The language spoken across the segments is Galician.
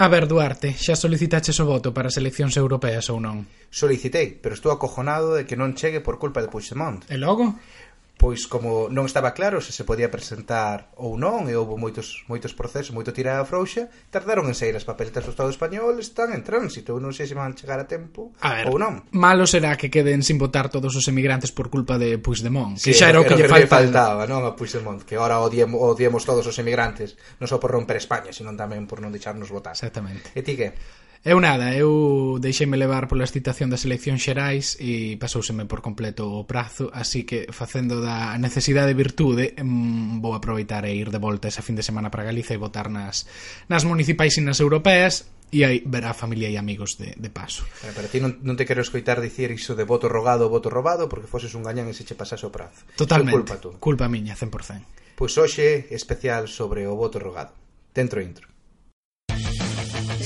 A ver, Duarte, xa solicitaches o voto para as eleccións europeas ou non? Solicitei, pero estou acojonado de que non chegue por culpa de Puigdemont. E logo? pois como non estaba claro se se podía presentar ou non e houve moitos moitos procesos, moito tirada frouxa, tardaron en sair as papeletas do Estado español, están en tránsito, non sei se van chegar a tempo a ver, ou non. Malo será que queden sin votar todos os emigrantes por culpa de Puigdemont, que sí, xa era o que, que lle falta... faltaba, non, a Puigdemont, que agora odiemos, odiemos todos os emigrantes, non só por romper España, sino tamén por non deixarnos votar. Exactamente. E ti que? Eu nada, eu deixeime levar pola excitación das eleccións xerais e pasouseme por completo o prazo, así que facendo da necesidade virtude, mm, vou aproveitar e ir de volta esa fin de semana para Galiza e votar nas, nas municipais e nas europeas, e aí verá a familia e amigos de, de paso. Pero, pero ti non, non te quero escoitar dicir iso de voto rogado ou voto robado porque foses un gañán e se che pasase o prazo. Totalmente, culpa, tú. culpa miña, 100%. Pois hoxe especial sobre o voto rogado. Dentro intro.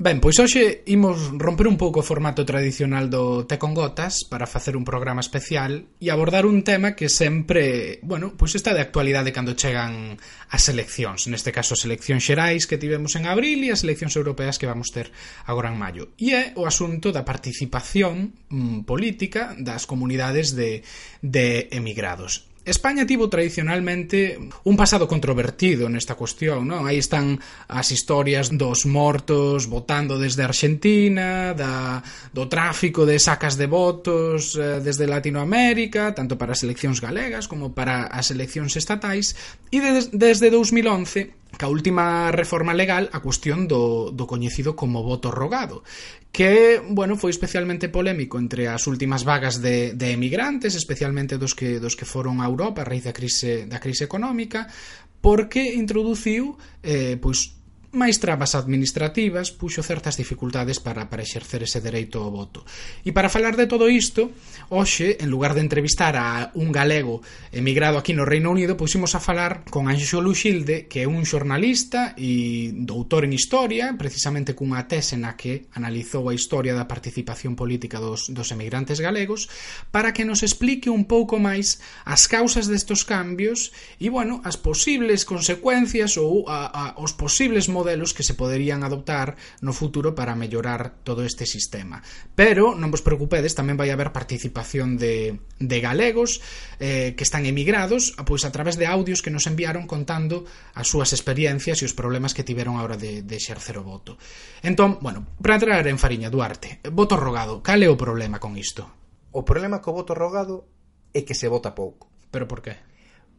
Ben, pois hoxe imos romper un pouco o formato tradicional do Te con Gotas para facer un programa especial e abordar un tema que sempre, bueno, pois está de actualidade cando chegan as eleccións, neste caso as eleccións xerais que tivemos en abril e as eleccións europeas que vamos ter agora en maio. E é o asunto da participación mm, política das comunidades de, de emigrados. España tivo tradicionalmente un pasado controvertido nesta cuestión, non? Aí están as historias dos mortos votando desde Argentina, da, do tráfico de sacas de votos eh, desde Latinoamérica, tanto para as eleccións galegas como para as eleccións estatais, e de, desde 2011 ca última reforma legal a cuestión do, do coñecido como voto rogado que, bueno, foi especialmente polémico entre as últimas vagas de, de emigrantes, especialmente dos que, dos que foron a Europa a raíz da crise, da crise económica, porque introduciu eh, pois máis trabas administrativas puxo certas dificultades para, para exercer ese dereito ao voto. E para falar de todo isto, hoxe, en lugar de entrevistar a un galego emigrado aquí no Reino Unido, puximos a falar con Anxo Luxilde, que é un xornalista e doutor en historia, precisamente cunha tese na que analizou a historia da participación política dos, dos emigrantes galegos, para que nos explique un pouco máis as causas destos cambios e, bueno, as posibles consecuencias ou a, a, os posibles modelos que se poderían adoptar no futuro para mellorar todo este sistema. Pero, non vos preocupedes, tamén vai haber participación de, de galegos eh, que están emigrados ah, pois a través de audios que nos enviaron contando as súas experiencias e os problemas que tiveron a hora de, de exercer o voto. Entón, bueno, para entrar en Fariña Duarte, voto rogado, cal é o problema con isto? O problema co voto rogado é que se vota pouco. Pero por qué?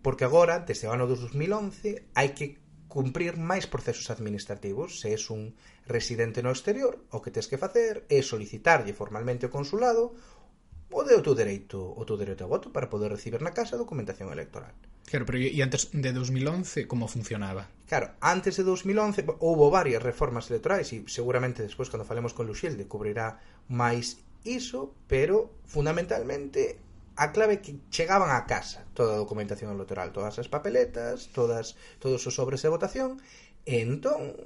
Porque agora, desde o ano 2011, hai que cumprir máis procesos administrativos. Se és un residente no exterior, o que tes que facer é solicitarlle formalmente ao consulado o de o teu dereito, o teu dereito a voto para poder recibir na casa a documentación electoral. Claro, pero e antes de 2011 como funcionaba? Claro, antes de 2011 houve varias reformas electorais e seguramente despois cando falemos con Luxilde cubrirá máis iso, pero fundamentalmente a clave que chegaban a casa toda a documentación electoral, todas as papeletas, todas todos os sobres de votación, e entón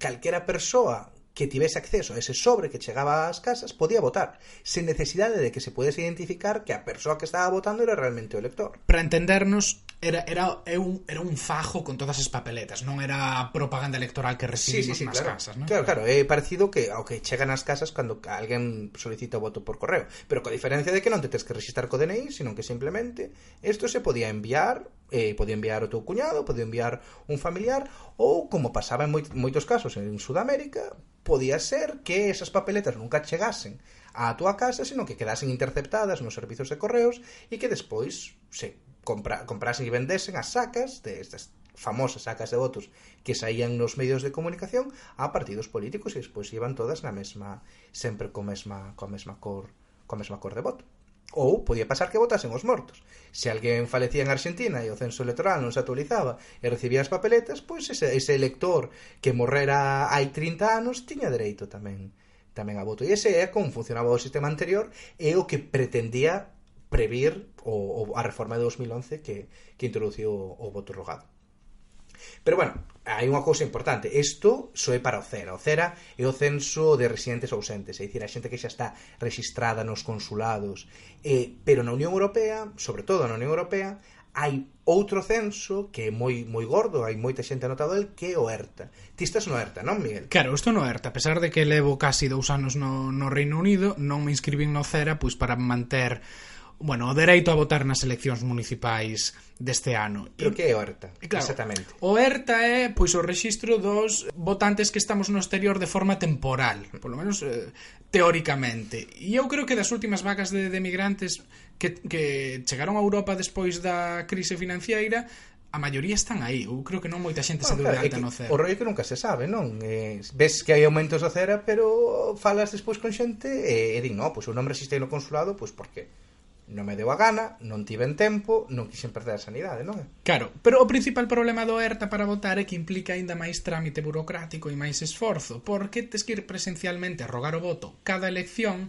calquera persoa que tivese acceso a ese sobre que chegaba ás casas podía votar, sen necesidade de que se pudese identificar que a persoa que estaba votando era realmente o elector. Para entendernos, era, era, un, era un fajo con todas as papeletas, non era propaganda electoral que recibimos sí, sí, sí, nas claro. casas, non? Claro, claro, é parecido que ao que chegan ás casas cando alguén solicita o voto por correo, pero coa diferencia de que non te tens que registrar co DNI, sino que simplemente isto se podía enviar eh, podía enviar o teu cuñado, podía enviar un familiar ou como pasaba en moitos casos en Sudamérica, podía ser que esas papeletas nunca chegasen á túa casa, sino que quedasen interceptadas nos servizos de correos e que despois se compra, comprasen e vendesen as sacas de estas famosas sacas de votos que saían nos medios de comunicación a partidos políticos e despois iban todas na mesma sempre co mesma co mesma cor co mesma cor de voto ou podía pasar que votasen os mortos. Se alguén falecía en Argentina e o censo electoral non se actualizaba e recibía as papeletas, pois ese, ese elector que morrera hai 30 anos tiña dereito tamén tamén a voto. E ese é como funcionaba o sistema anterior e o que pretendía prever o, o a reforma de 2011 que, que introduciu o, o voto rogado. Pero bueno, hai unha cousa importante. Isto só é para o CERA. O CERA é o censo de residentes ausentes, é dicir, a xente que xa está registrada nos consulados. Eh, pero na Unión Europea, sobre todo na Unión Europea, hai outro censo que é moi moi gordo, hai moita xente anotado el que é o ERTA. Ti estás no ERTA, non, Miguel? Claro, isto no ERTA, a pesar de que levo casi dous anos no, no Reino Unido, non me inscribín no CERA pois para manter bueno, o dereito a votar nas eleccións municipais deste ano. Pero que é o e, claro, exactamente? O ERTA é pois o rexistro dos votantes que estamos no exterior de forma temporal, por lo menos eh, teóricamente. E eu creo que das últimas vagas de, de migrantes que, que chegaron a Europa despois da crise financiera a maioría están aí. Eu creo que non moita xente bueno, se deu claro, de alta no CERA. O rollo que nunca se sabe, non? Eh, ves que hai aumentos do CERA, pero falas despois con xente e, e din, no, pois pues, nome non no consulado, pois pues, por que? non me deu a gana, non tiven tempo, non quixen perder a sanidade, non é? Claro, pero o principal problema do ERTA para votar é que implica aínda máis trámite burocrático e máis esforzo, porque tes que ir presencialmente a rogar o voto cada elección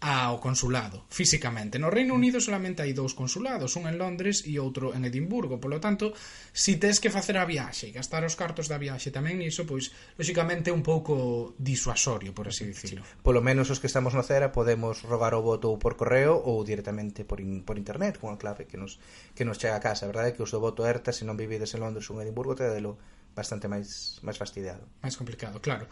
ao consulado, físicamente. No Reino Unido solamente hai dous consulados, un en Londres e outro en Edimburgo, polo tanto, si tes que facer a viaxe e gastar os cartos da viaxe tamén niso, pois, lóxicamente un pouco disuasorio, por así dicirlo. Sí. Polo menos os que estamos no CERA podemos rogar o voto por correo ou directamente por, in, por internet, con a clave que nos, que nos chega a casa, verdade? Que o seu voto ERTA, se non vivides en Londres ou en Edimburgo, te delo bastante máis máis fastidiado. Máis complicado, claro.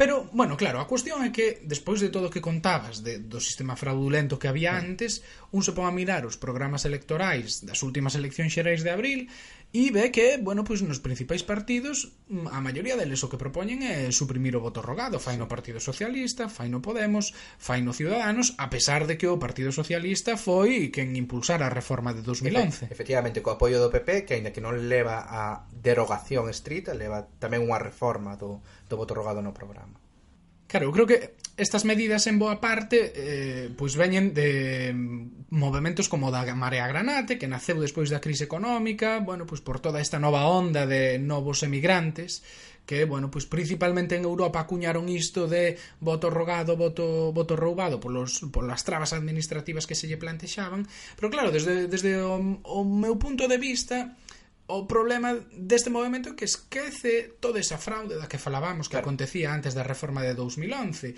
Pero, bueno, claro, a cuestión é que despois de todo o que contabas de, do sistema fraudulento que había antes, un se pon a mirar os programas electorais das últimas eleccións xerais de abril E ve que, bueno, pois nos principais partidos mm, a maioría deles o que propoñen é suprimir o voto rogado, fai no Partido Socialista, fai no Podemos, fai no Ciudadanos, a pesar de que o Partido Socialista foi quen impulsara a reforma de 2011. Efectivamente, co apoio do PP, que aínda que non leva a derogación estrita, leva tamén unha reforma do, do voto rogado no programa. Claro, eu creo que estas medidas en boa parte eh, pois veñen de mm, movimentos como da Marea Granate, que naceu despois da crise económica, bueno, pois por toda esta nova onda de novos emigrantes, que, bueno, pois principalmente en Europa acuñaron isto de voto rogado, voto, voto roubado polos, polas trabas administrativas que se lle plantexaban, pero claro, desde, desde o, o meu punto de vista, o problema deste movimento que esquece toda esa fraude da que falábamos que claro. acontecía antes da reforma de 2011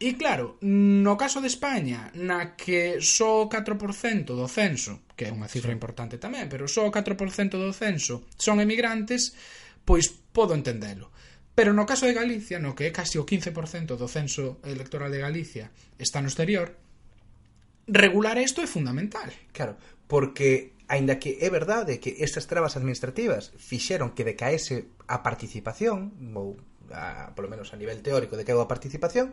E claro, no caso de España, na que só o 4% do censo, que é unha cifra importante tamén, pero só o 4% do censo son emigrantes, pois podo entendelo. Pero no caso de Galicia, no que é casi o 15% do censo electoral de Galicia está no exterior, regular isto é fundamental. Claro, porque aínda que é verdade que estas trabas administrativas fixeron que decaese a participación, ou a, polo menos a nivel teórico de que a participación,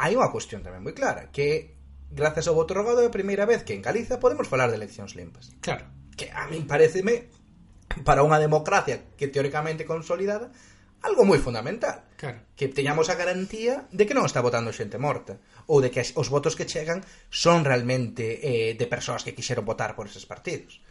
hai unha cuestión tamén moi clara, que grazas ao voto rogado é a primeira vez que en Galiza podemos falar de eleccións limpas. Claro. Que a min pareceme para unha democracia que teóricamente consolidada algo moi fundamental. Claro. Que teñamos a garantía de que non está votando xente morta ou de que os votos que chegan son realmente eh, de persoas que quixeron votar por eses partidos.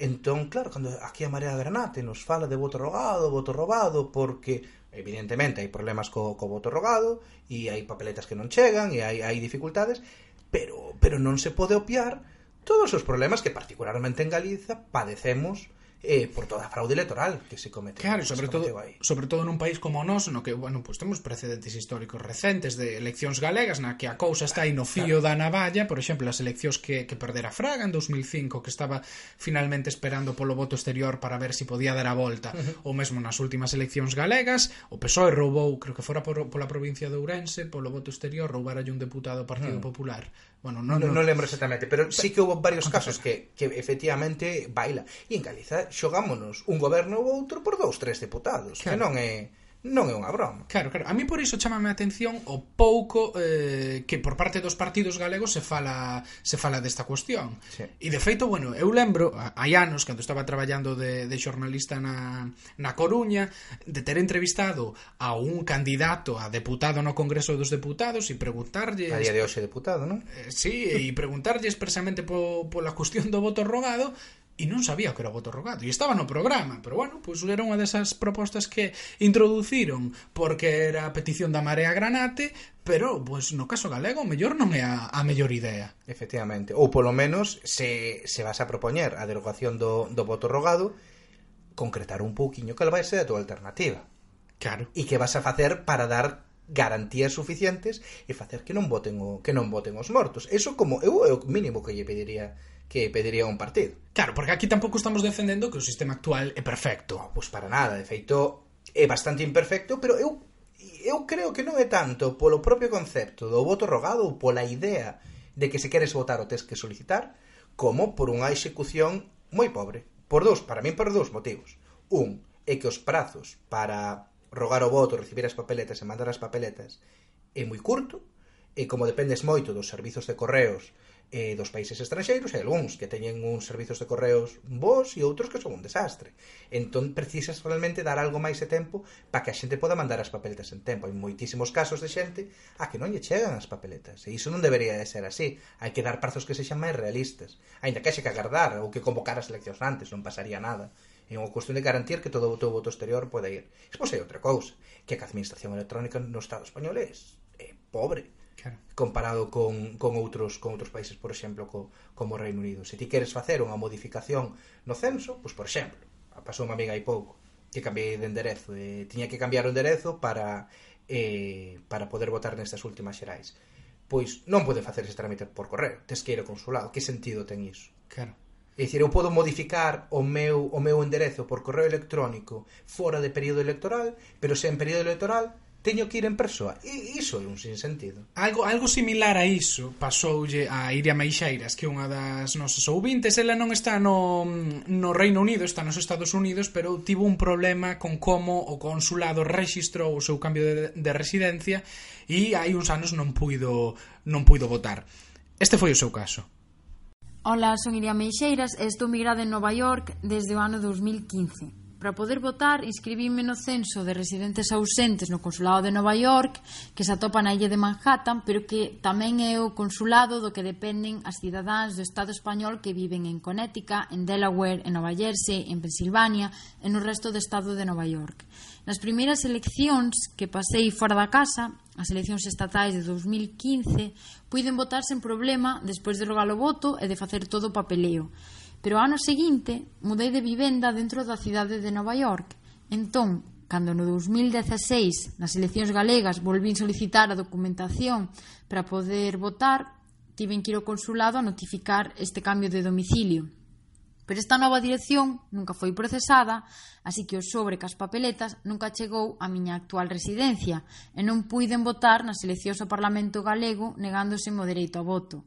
Entón, claro, cando aquí a Marea Granate nos fala de voto rogado, voto robado, porque evidentemente hai problemas co, co voto rogado e hai papeletas que non chegan e hai, hai dificultades, pero, pero non se pode opiar todos os problemas que particularmente en Galiza padecemos eh, por toda a fraude electoral que se comete. Claro, sobre todo, aí. sobre todo nun país como o noso, no que, bueno, pues temos precedentes históricos recentes de eleccións galegas na que a cousa está aí no fío claro. da navalla, por exemplo, as eleccións que, que perdera Fraga en 2005, que estaba finalmente esperando polo voto exterior para ver se si podía dar a volta, uh -huh. ou mesmo nas últimas eleccións galegas, o PSOE roubou, creo que fora por, pola provincia de Ourense, polo voto exterior, roubaralle un deputado ao Partido uh -huh. Popular Bueno, non, non, non lembro exactamente, pero sí que houve varios casos que, que efectivamente baila. E en Galiza xogámonos un goberno ou outro por dous, tres deputados, claro. que non é non é unha broma. Claro, claro. A mí por iso chamame a atención o pouco eh, que por parte dos partidos galegos se fala se fala desta cuestión. Sí. E de feito, bueno, eu lembro hai anos cando estaba traballando de, de xornalista na, na Coruña de ter entrevistado a un candidato a deputado no Congreso dos Deputados e preguntarlle... A día de hoxe deputado, non? Eh, sí, e preguntarlle expresamente po, pola cuestión do voto rogado e non sabía que era o voto rogado e estaba no programa, pero bueno, pois era unha desas propostas que introduciron porque era a petición da Marea Granate pero pois no caso galego mellor non é a, a mellor idea efectivamente, ou polo menos se, se vas a propoñer a derogación do, do voto rogado concretar un pouquiño que vai ser a tua alternativa Claro. E que vas a facer para dar garantías suficientes e facer que non voten o, que non voten os mortos. Eso como eu é o mínimo que lle pediría que pediría un partido. Claro, porque aquí tampouco estamos defendendo que o sistema actual é perfecto. Pois para nada, de feito é bastante imperfecto, pero eu eu creo que non é tanto polo propio concepto do voto rogado ou pola idea de que se queres votar o tes que solicitar, como por unha execución moi pobre. Por dous, para min por dous motivos. Un, é que os prazos para rogar o voto, recibir as papeletas e mandar as papeletas é moi curto, e como dependes moito dos servizos de correos eh, dos países estranxeiros e algúns que teñen uns servizos de correos bons e outros que son un desastre. Entón precisas realmente dar algo máis de tempo para que a xente poda mandar as papeletas en tempo. Hai moitísimos casos de xente a que non lle chegan as papeletas. E iso non debería de ser así. Hai que dar prazos que sexan máis realistas. Ainda que haxe que agardar ou que convocar as eleccións antes, non pasaría nada. É unha cuestión de garantir que todo o teu voto exterior poda ir. Despois hai outra cousa, que a administración electrónica no Estado español é, é pobre claro. comparado con, con outros con outros países, por exemplo, co, como o Reino Unido. Se ti queres facer unha modificación no censo, pois por exemplo, pasou unha amiga hai pouco que cambiei de enderezo, e tiña que cambiar o enderezo para eh, para poder votar nestas últimas xerais. Pois non pode facer ese trámite por correo, tes que ir ao consulado. Que sentido ten iso? Claro. É dicir, eu podo modificar o meu o meu enderezo por correo electrónico fora de período electoral, pero se en período electoral teño que ir en persoa. E iso é un sinsentido. Algo, algo similar a iso pasoulle a Iria Meixeiras, que é unha das nosas ouvintes. Ela non está no, no Reino Unido, está nos Estados Unidos, pero tivo un problema con como o consulado registrou o seu cambio de, de residencia e hai uns anos non puido, non puido votar. Este foi o seu caso. Ola, son Iria Meixeiras e estou migrada en Nova York desde o ano 2015. Para poder votar, inscribíme no censo de residentes ausentes no Consulado de Nova York, que se atopa na illa de Manhattan, pero que tamén é o consulado do que dependen as cidadáns do Estado español que viven en Connecticut, en Delaware, en Nova Jersey, en Pensilvania e no resto do Estado de Nova York. Nas primeiras eleccións que pasei fora da casa, as eleccións estatais de 2015, puiden votar sen problema despois de rogar o voto e de facer todo o papeleo. Pero ao ano seguinte mudei de vivenda dentro da cidade de Nova York. Entón, cando no 2016 nas eleccións galegas volvín solicitar a documentación para poder votar, tiven que ir ao consulado a notificar este cambio de domicilio. Pero esta nova dirección nunca foi procesada, así que o sobre cas papeletas nunca chegou á miña actual residencia e non puiden votar nas eleccións ao Parlamento galego negándose o dereito ao voto.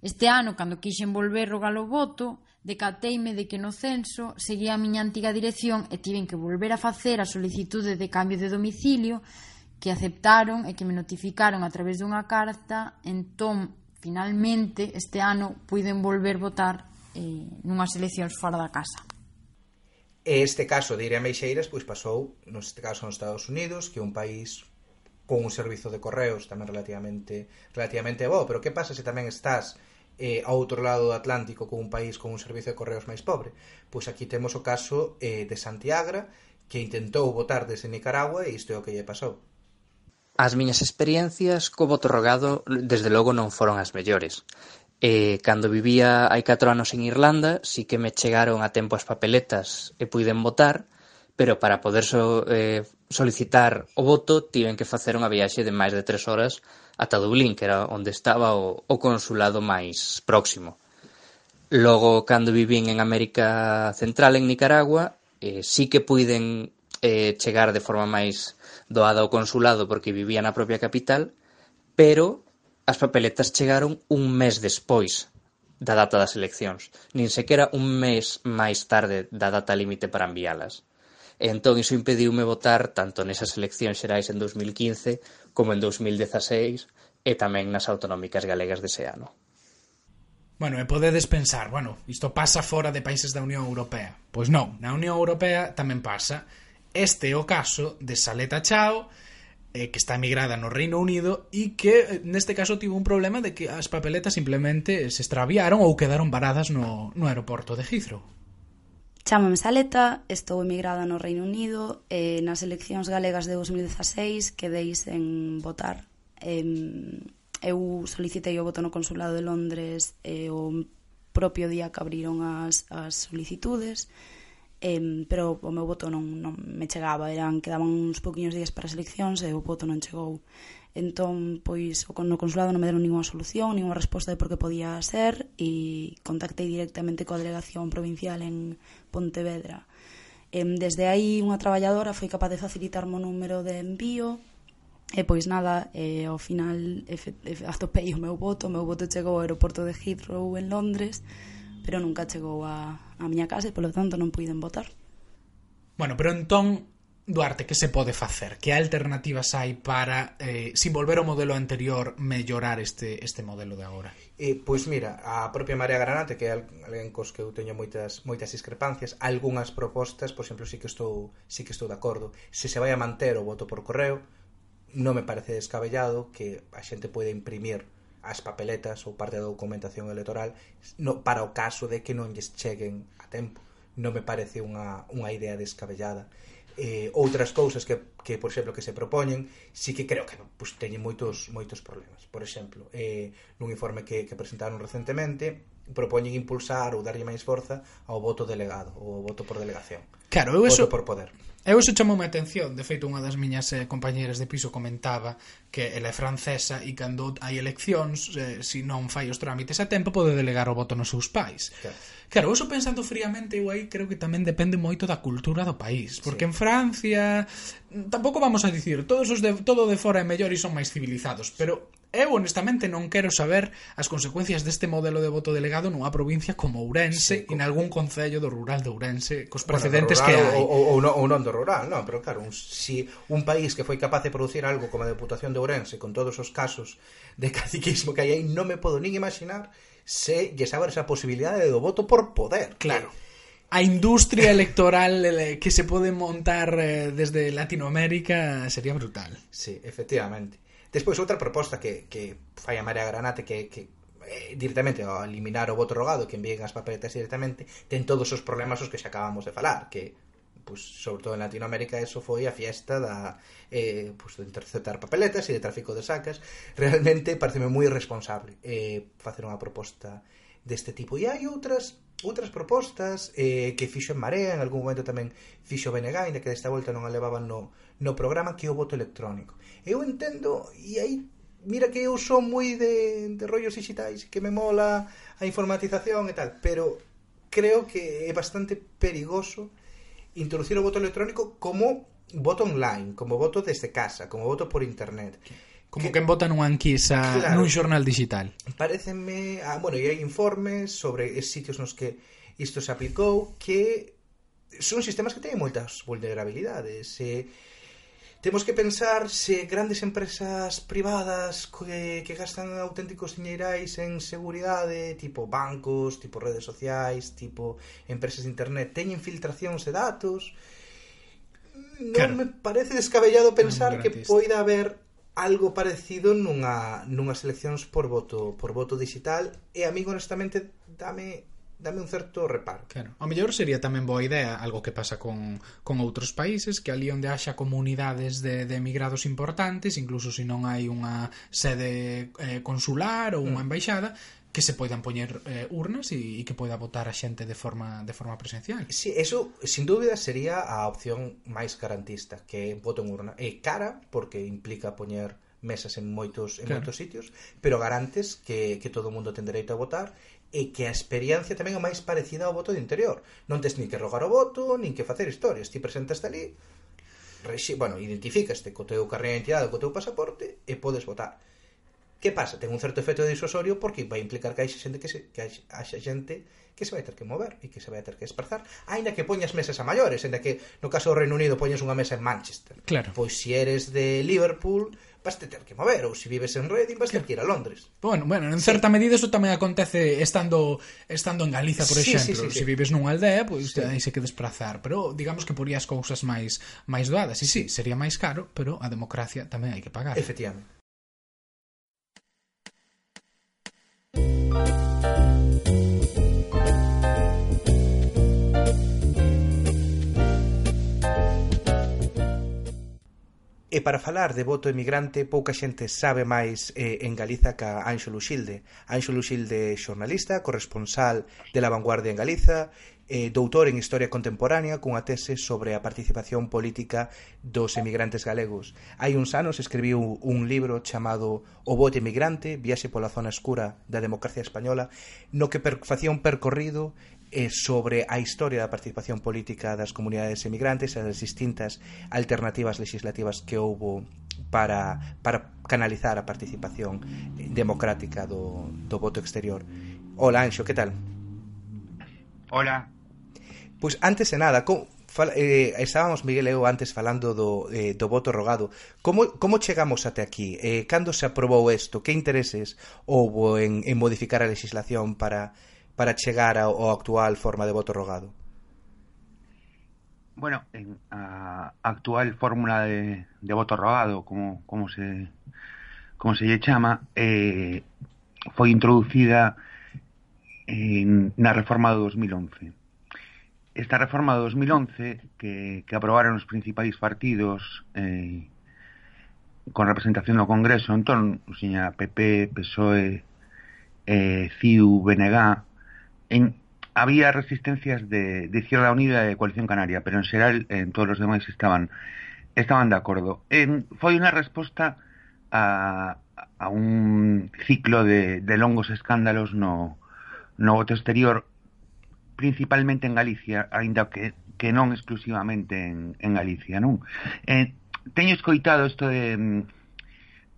Este ano, cando quixen volver rogar o voto, Decateime de que no censo seguía a miña antiga dirección e tiven que volver a facer a solicitude de cambio de domicilio que aceptaron e que me notificaron a través dunha carta. Entón, finalmente, este ano puiden volver votar eh, nunhas eleccións fora da casa. E este caso de Iria Meixeiras pois pasou, neste caso nos Estados Unidos, que é un país con un servizo de correos tamén relativamente relativamente bo, pero que pasa se tamén estás eh, ao outro lado do Atlántico con un país con un servizo de correos máis pobre. Pois aquí temos o caso eh, de Santiagra, que intentou votar desde Nicaragua e isto é o que lle pasou. As miñas experiencias co voto rogado desde logo non foron as mellores. E cando vivía hai 4 anos en Irlanda, si que me chegaron a tempo as papeletas e puiden votar, pero para poder so, eh, solicitar o voto tiven que facer unha viaxe de máis de tres horas ata Dublín, que era onde estaba o, o consulado máis próximo. Logo, cando vivín en América Central, en Nicaragua, eh, sí que puiden eh, chegar de forma máis doada ao consulado porque vivía na propia capital, pero as papeletas chegaron un mes despois da data das eleccións, nin sequera un mes máis tarde da data límite para enviálas. E entón iso impediume votar tanto nesas eleccións xerais en 2015 como en 2016 e tamén nas autonómicas galegas dese ano. Bueno, e podedes pensar, bueno, isto pasa fora de países da Unión Europea. Pois non, na Unión Europea tamén pasa. Este é o caso de Saleta Chao, eh, que está emigrada no Reino Unido e que eh, neste caso tivo un problema de que as papeletas simplemente se extraviaron ou quedaron varadas no, no aeroporto de Heathrow. Chámame Saleta, estou emigrada no Reino Unido e nas eleccións galegas de 2016 quedei sen votar. Eu solicitei o voto no Consulado de Londres e o propio día que abriron as, as solicitudes eh, pero o meu voto non, non me chegaba eran quedaban uns poquinhos días para as eleccións e o voto non chegou Entón, pois, no consulado non me deron ninguna solución, ninguna resposta de por que podía ser e contactei directamente coa delegación provincial en Pontevedra. Desde aí, unha traballadora foi capaz de facilitarme o número de envío E pois nada, e, ao final atopei o meu voto, o meu voto chegou ao aeroporto de Heathrow en Londres, pero nunca chegou a, a miña casa e polo tanto non puiden votar. Bueno, pero entón Duarte, que se pode facer? Que alternativas hai para, eh, sin volver ao modelo anterior, mellorar este, este modelo de agora? Eh, pois mira, a propia Marea Granate, que é alguén cos que eu teño moitas moitas discrepancias, algunhas propostas, por exemplo, sí que estou sí que estou de acordo. Se se vai a manter o voto por correo, non me parece descabellado que a xente poida imprimir as papeletas ou parte da documentación electoral no, para o caso de que non lles cheguen a tempo. Non me parece unha, unha idea descabellada eh, outras cousas que, que, por exemplo, que se propoñen, sí que creo que pues, pois, teñen moitos moitos problemas. Por exemplo, eh, nun informe que, que presentaron recentemente, propoñen impulsar ou darlle máis forza ao voto delegado, ou ao voto por delegación. Claro, eu eso... por poder. Eu iso chamoume a atención, de feito unha das miñas eh, compañeiras de piso comentaba que ela é francesa e cando hai eleccións, eh, se non fai os trámites a tempo, pode delegar o voto nos seus pais. Claro, claro eso pensando fríamente, eu aí creo que tamén depende moito da cultura do país, porque sí. en Francia mm, tampouco vamos a dicir, todos os de, todo de fora é mellor e son máis civilizados, pero Eu honestamente non quero saber as consecuencias deste modelo de voto delegado nunha provincia como Ourense sí, como... en algún concello do rural de Ourense cos precedentes bueno, rural, que hai. Ou, ou, non, ou non do rural, non, pero claro, un, si un país que foi capaz de producir algo como a Deputación de Ourense con todos os casos de caciquismo que hai aí, non me podo nin imaginar se lle saber esa posibilidade do voto por poder. Claro. A industria electoral eh, que se pode montar eh, desde Latinoamérica sería brutal. Sí, efectivamente. Despois outra proposta que, que fai a María Granate que, que eh, directamente ao eliminar o voto rogado que envíen as papeletas directamente ten todos os problemas os que xa acabamos de falar que pues, sobre todo en Latinoamérica eso foi a fiesta da eh, pues, de interceptar papeletas e de tráfico de sacas. Realmente pareceme moi irresponsable eh, facer unha proposta deste tipo. E hai outras outras propostas eh, que fixo en Marea, en algún momento tamén fixo BNG, ainda que desta volta non a levaban no, no programa que é o voto electrónico. Eu entendo, e aí mira que eu son moi de, de rollos digitais, que me mola a informatización e tal, pero creo que é bastante perigoso introducir o voto electrónico como voto online, como voto desde casa, como voto por internet. Como que, que vota nunha enquisa claro, nun xornal digital. Pareceme, ah, bueno, e hai informes sobre sitios nos que isto se aplicou que son sistemas que teñen moitas vulnerabilidades. E, eh, Temos que pensar se grandes empresas privadas que, que gastan auténticos diñeirais en seguridade, tipo bancos, tipo redes sociais, tipo empresas de internet, teñen filtracións de datos. Non claro. me parece descabellado pensar que poida haber algo parecido nunha nunhas eleccións por voto por voto digital e a mí honestamente dame dame un certo reparo. Claro. O mellor sería tamén boa idea algo que pasa con, con outros países, que ali onde haxa comunidades de, de emigrados importantes, incluso se non hai unha sede eh, consular ou unha mm. embaixada, que se poidan poñer eh, urnas e, e que poida votar a xente de forma de forma presencial. Sí, eso sin dúbida sería a opción máis garantista, que voto en urna. É cara porque implica poñer mesas en moitos en claro. moitos sitios, pero garantes que, que todo o mundo ten dereito a votar e que a experiencia tamén é máis parecida ao voto de interior. Non tes nin que rogar o voto, nin que facer historias. Ti presentaste ali, rexi, bueno, identificaste co teu carné de identidade, co teu pasaporte e podes votar. Que pasa? Ten un certo efecto disuasorio porque vai implicar que hai xente que, se, que haxa xente que se vai ter que mover e que se vai ter que desplazar, aínda que poñas mesas a maiores, aínda que no caso do Reino Unido poñas unha mesa en Manchester. Claro. Pois se eres de Liverpool, vas te ter que mover, ou se vives en Reading vas ter que ir a Londres. Bueno, bueno, en certa sí. medida eso tamén acontece estando estando en Galiza, por sí, exemplo, sí, sí, sí, se vives nunha aldea, pois pues, sí. hai que desplazar, pero digamos que porías cousas máis máis doadas, e sí, sería máis caro, pero a democracia tamén hai que pagar. Efectivamente. E para falar de voto emigrante, pouca xente sabe máis eh, en Galiza ca Ánxolo Xilde. Ánxolo Xilde xornalista, corresponsal de La Vanguardia en Galiza, eh, doutor en Historia Contemporánea cunha tese sobre a participación política dos emigrantes galegos. Hai uns anos escribiu un libro chamado O voto emigrante, viaxe pola zona escura da democracia española, no que per, facía un percorrido eh, sobre a historia da participación política das comunidades emigrantes e as distintas alternativas legislativas que houbo para, para canalizar a participación eh, democrática do, do voto exterior. Hola, Anxo, que tal? Hola. Pois antes de nada, co, fal, eh, estábamos Miguel e eu antes falando do, eh, do voto rogado. Como, como chegamos até aquí? Eh, cando se aprobou isto? Que intereses houbo en, en modificar a legislación para para chegar ao, ao actual forma de voto rogado? Bueno, en a actual fórmula de, de voto rogado, como, como se como se lle chama, eh, foi introducida en, na reforma do 2011. Esta reforma do 2011 que, que aprobaron os principais partidos eh, con representación no Congreso, entón, o seña PP, PSOE, eh, CIU, BNG, en, había resistencias de, de, Izquierda Unida y de Coalición Canaria, pero en general en todos los demás estaban, estaban de acuerdo. En, foi unha resposta a, a un ciclo de, de longos escándalos no, no voto exterior, principalmente en Galicia, ainda que, que non exclusivamente en, en Galicia, non? Eh, teño escoitado isto de mm,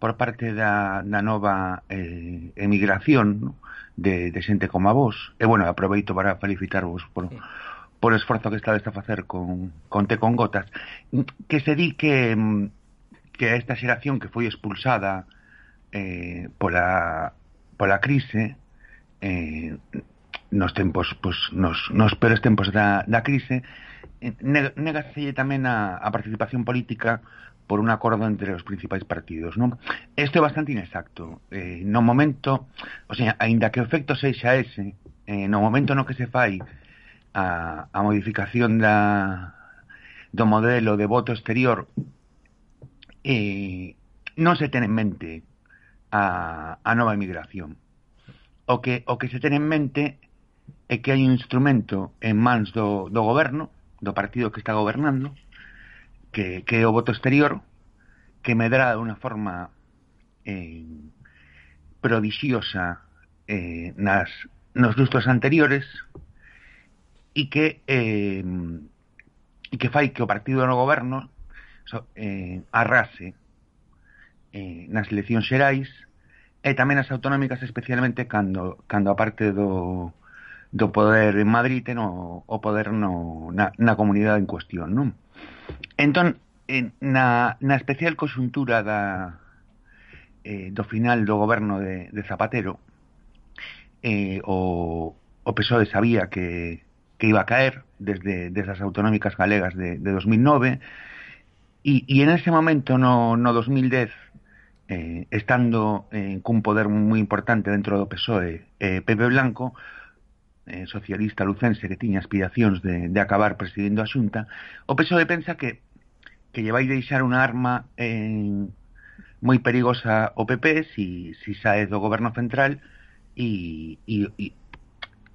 por parte da, da nova eh, emigración, non? de, de xente como a vos. E bueno, aproveito para felicitarvos por, por o esforzo que estades a facer con, con Te con Gotas. Que se di que que esta xeración que foi expulsada eh, pola, pola crise eh, nos tempos pues, nos, nos peores tempos da, da crise eh, negaselle tamén a, a participación política por un acordo entre os principais partidos. Non? Isto é bastante inexacto. Eh, no momento, o sea, aínda que o efecto sexa ese, eh, no momento no que se fai a, a modificación da, do modelo de voto exterior, eh, non se ten en mente a, a nova emigración. O que, o que se ten en mente é que hai un instrumento en mans do, do goberno, do partido que está gobernando, que, que é o voto exterior, que medra de unha forma eh, prodixiosa eh, nas, nos lustros anteriores e que eh, e que fai que o partido no goberno so, eh, arrase eh, nas eleccións xerais e tamén as autonómicas especialmente cando, cando a parte do, do poder en Madrid ten o, o poder no, na, na comunidade en cuestión, non? Entón en, na, na especial conxuntura da, eh, do final do goberno de, Zapatero eh, o, PSOE sabía que, iba a caer desde, desde as autonómicas galegas de, de 2009 e, e en ese momento no, no 2010 eh, estando eh, cun poder moi importante dentro do PSOE eh, Pepe Blanco eh, socialista lucense que tiña aspiracións de, de acabar presidindo a Xunta, o PSOE pensa que que lle vai deixar unha arma eh, moi perigosa ao PP si, si sae do goberno central e, e, e,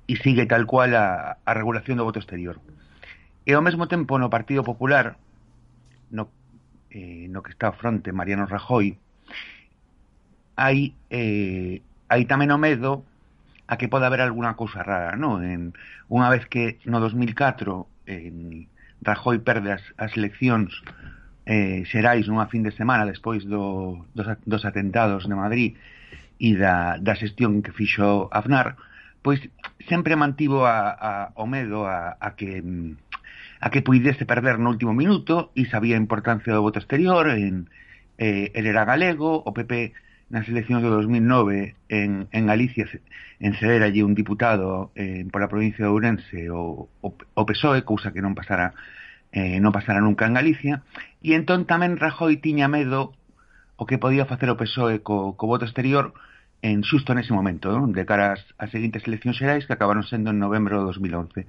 e sigue tal cual a, a regulación do voto exterior. E ao mesmo tempo no Partido Popular, no, eh, no que está a fronte Mariano Rajoy, hai, eh, hai tamén o medo a que pode haber alguna cousa rara, ¿no? En, unha vez que no 2004 en Rajoy perde as, as eleccións eh, xerais nunha fin de semana despois do, dos, dos atentados de Madrid e da, da xestión que fixo Aznar, pois sempre mantivo a, a, o medo a, a que a que puidese perder no último minuto e sabía a importancia do voto exterior en, eh, el era galego, o PP nas eleccións de 2009 en, en Galicia en ceder allí un diputado eh, pola provincia de Ourense o, o, o PSOE, cousa que non pasara eh, non pasara nunca en Galicia e entón tamén Rajoy tiña medo o que podía facer o PSOE co, co voto exterior en xusto nese momento, non? de cara ás, ás seguintes eleccións xerais que acabaron sendo en novembro de 2011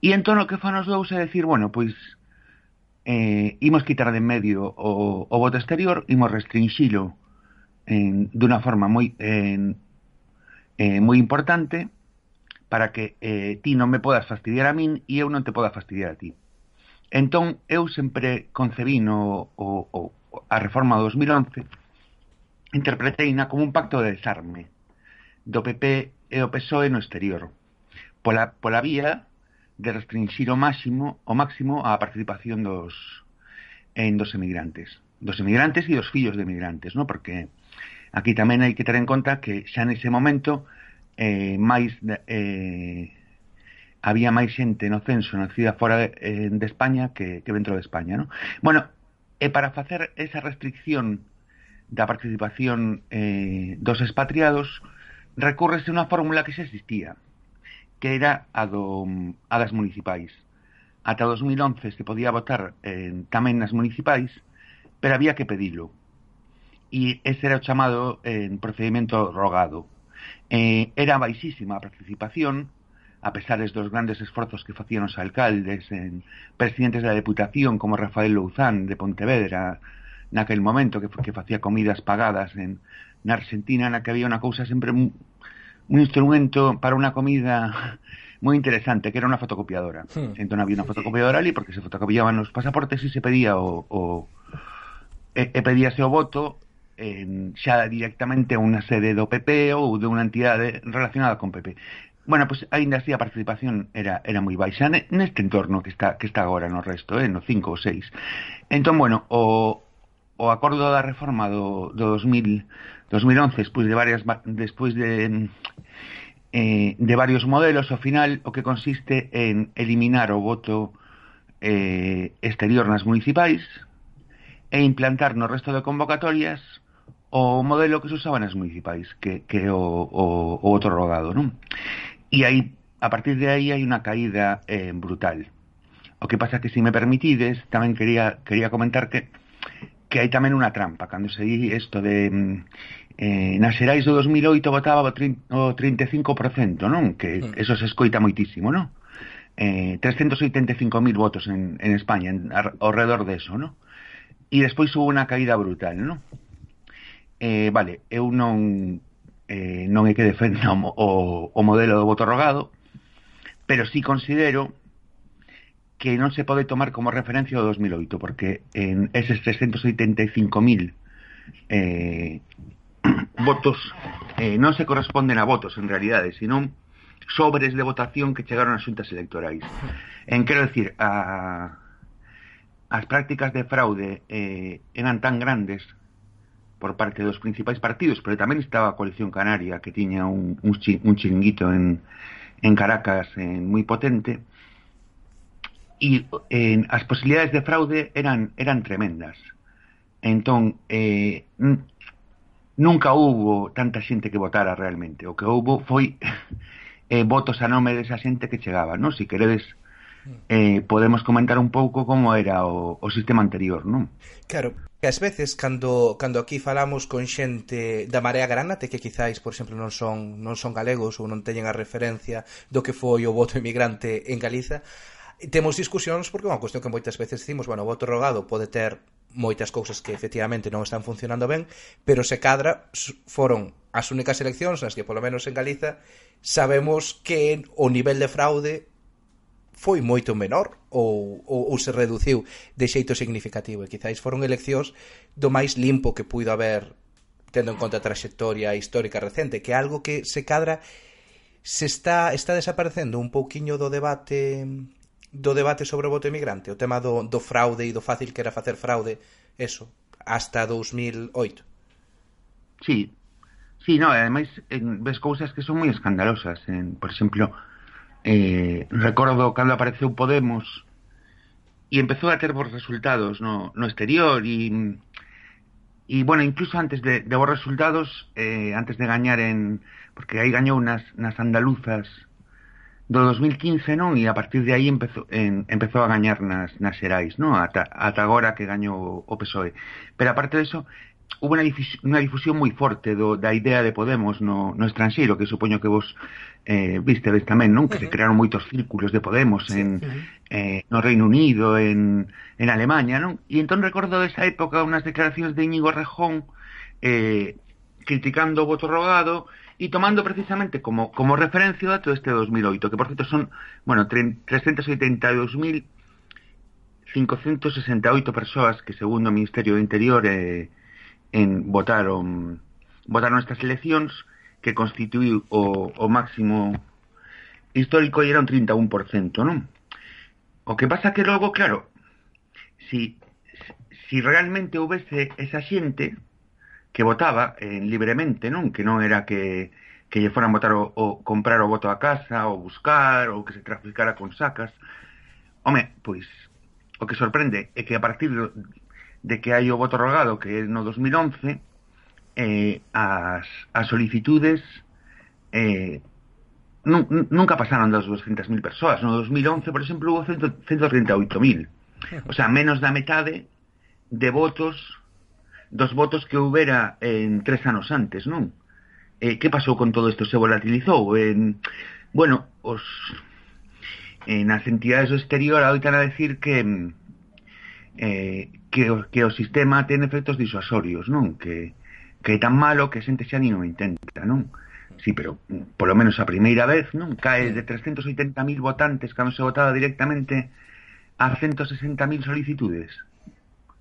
e entón o que fan os dous é decir, bueno, pois eh, imos quitar de medio o, o voto exterior, imos restringilo en, de una forma moi en, eh, moi importante para que eh, ti non me podas fastidiar a min e eu non te poda fastidiar a ti. Entón, eu sempre concebino o, o, a reforma do 2011 interpreteina como un pacto de desarme do PP e o PSOE no exterior pola, pola vía de restringir o máximo o máximo a participación dos en dos emigrantes dos emigrantes e dos fillos de emigrantes, no? Porque Aquí tamén hai que ter en conta que xa nese momento eh, máis eh, había máis xente no censo nacida fora de, eh, de España que, que dentro de España, ¿no? Bueno, e para facer esa restricción da participación eh, dos expatriados recurrese unha fórmula que xa existía que era a, do, a das municipais ata 2011 se podía votar eh, tamén nas municipais pero había que pedilo e ese era o chamado eh, procedimento rogado. Eh, era baixísima a participación, a pesares dos grandes esforzos que facían os alcaldes, en presidentes da Deputación como Rafael Louzán de Pontevedra, naquel momento que, que facía comidas pagadas en na Argentina na que había unha cousa sempre un, un instrumento para unha comida moi interesante, que era unha fotocopiadora. Hmm. Sí. Entón había unha fotocopiadora ali porque se fotocopiaban os pasaportes e se pedía o, o e, e pedíase o voto eh, xa directamente a unha sede do PP ou de unha entidade relacionada con PP. Bueno, pois pues, aínda así a participación era era moi baixa neste entorno que está que está agora no resto, eh, no 5 ou 6. Entón, bueno, o o acordo da reforma do, do 2000, 2011, despois de varias despois de eh, de varios modelos, ao final o que consiste en eliminar o voto eh, exterior nas municipais e implantar no resto de convocatorias o modelo que se usaba nas municipais, que, que o, o, o outro rogado, non? E aí, a partir de aí hai unha caída eh, brutal. O que pasa que, se me permitides, tamén quería, quería comentar que que hai tamén unha trampa. Cando se di isto de... Mm, eh, nas xerais do 2008 votaba o, 30, o 35%, non? Que eso se escoita moitísimo, non? Eh, 385.000 votos en, en España, en, ao redor de eso, non? E despois hubo unha caída brutal, non? eh, vale, eu non eh, non é que defenda o, o, o modelo do voto rogado, pero sí considero que non se pode tomar como referencia o 2008, porque en eses 385.000 eh, votos eh, non se corresponden a votos, en realidade, senón sobres de votación que chegaron ás xuntas electorais. En quero decir, a, as prácticas de fraude eh, eran tan grandes por parte dos principais partidos, pero tamén estaba a coalición canaria que tiña un, un, un chinguito en, en Caracas en, moi potente e en, as posibilidades de fraude eran, eran tremendas. Entón, eh, nunca hubo tanta xente que votara realmente. O que houbo foi eh, votos a nome desa xente que chegaba. Non? Si queredes eh, podemos comentar un pouco como era o, o sistema anterior, non? Claro, que ás veces cando cando aquí falamos con xente da Marea Granate que quizáis, por exemplo, non son non son galegos ou non teñen a referencia do que foi o voto emigrante en Galiza, temos discusións porque é unha cuestión que moitas veces decimos, bueno, o voto rogado pode ter moitas cousas que efectivamente non están funcionando ben, pero se cadra foron as únicas eleccións nas que, polo menos en Galiza, sabemos que o nivel de fraude foi moito menor ou, ou, ou se reduciu de xeito significativo. E quizáis foron eleccións do máis limpo que puido haber tendo en conta a traxectoria histórica recente que é algo que se cadra se está, está desaparecendo un pouquiño do debate do debate sobre o voto emigrante o tema do, do fraude e do fácil que era facer fraude eso, hasta 2008 Sí, sí, no, ademais ves cousas que son moi escandalosas en, por exemplo, eh, recordo cando apareceu Podemos e empezou a ter bons resultados no, no exterior e e bueno, incluso antes de, de bons resultados eh, antes de gañar en porque aí gañou nas, nas andaluzas do 2015 non e a partir de aí empezou, en, empezou a gañar nas, nas xerais non? Ata, ata agora que gañou o PSOE pero aparte de eso hubo unha, difus unha difusión moi forte do, da idea de Podemos no, no estranxeiro, que supoño que vos eh, vistedes tamén, non? Que uh -huh. se crearon moitos círculos de Podemos sí, en, uh -huh. eh, no Reino Unido, en, en Alemanha, non? E entón recordo desa época unhas declaracións de Íñigo Rejón eh, criticando o voto rogado e tomando precisamente como, como referencia o dato este 2008, que por cierto son, bueno, 382.000 568 persoas que segundo o Ministerio do Interior eh, en votaron votaron estas eleccións que constituiu o, o máximo histórico e era un 31%, non? O que pasa que logo, claro, si, si realmente houvese esa xente que votaba eh, libremente, non? Que non era que, que lle foran votar o, o comprar o voto a casa, ou buscar, ou que se traficara con sacas. Home, pois, o que sorprende é que a partir de que hai o voto rogado que no 2011 eh, as, as solicitudes eh, nun, nunca pasaron das 200.000 persoas. No 2011, por exemplo, hubo 138.000. O sea, menos da metade de votos dos votos que houbera en tres anos antes, non? Eh, que pasou con todo isto? Se volatilizou? En, bueno, os, en as entidades do exterior oitan a decir que eh, que, o, que o sistema ten efectos disuasorios, non? Que, que é tan malo que a xente xa nin o intenta, non? Sí, pero mm, polo menos a primeira vez, non? Cae de 380.000 votantes cando se votaba directamente a 160.000 solicitudes.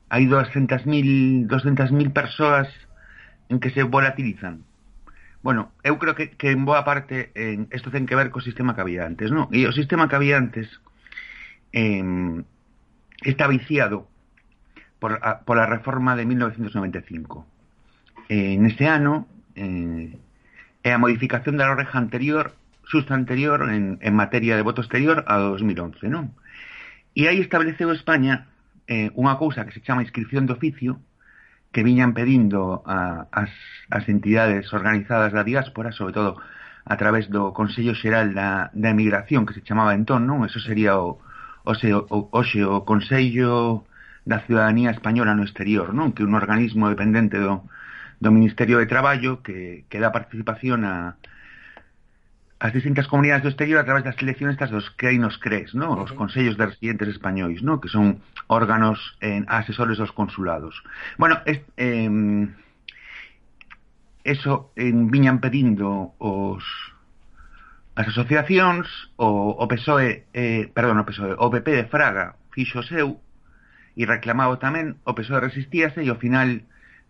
Hai 200.000 200.000 persoas en que se volatilizan. Bueno, eu creo que, que en boa parte eh, en, esto ten que ver co sistema que había antes, non? E o sistema que había antes eh, está viciado por, a, por a reforma de 1995. Eh, neste ano, eh, é a modificación da oreja anterior, susta anterior, en, en materia de voto exterior, a 2011, non? E aí estableceu España eh, unha cousa que se chama inscripción de oficio, que viñan pedindo a, as, as entidades organizadas da diáspora, sobre todo a través do Consello Xeral da, da Emigración, que se chamaba entón, non? Eso sería o, Oxe, o, oxe, o Consello da Ciudadanía Española no Exterior, non? Que un organismo dependente do, do Ministerio de Traballo que, que dá participación a as distintas comunidades do exterior a través das eleccións estas dos que aí nos crees, non? Os consellos de residentes españois, non? Que son órganos eh, asesores dos consulados. Bueno, es, eh, eso en viñan pedindo os As asociacións, o, o PSOE, eh, perdón, o PSOE, o PP de Fraga fixo seu e reclamaba tamén, o PSOE resistíase e ao final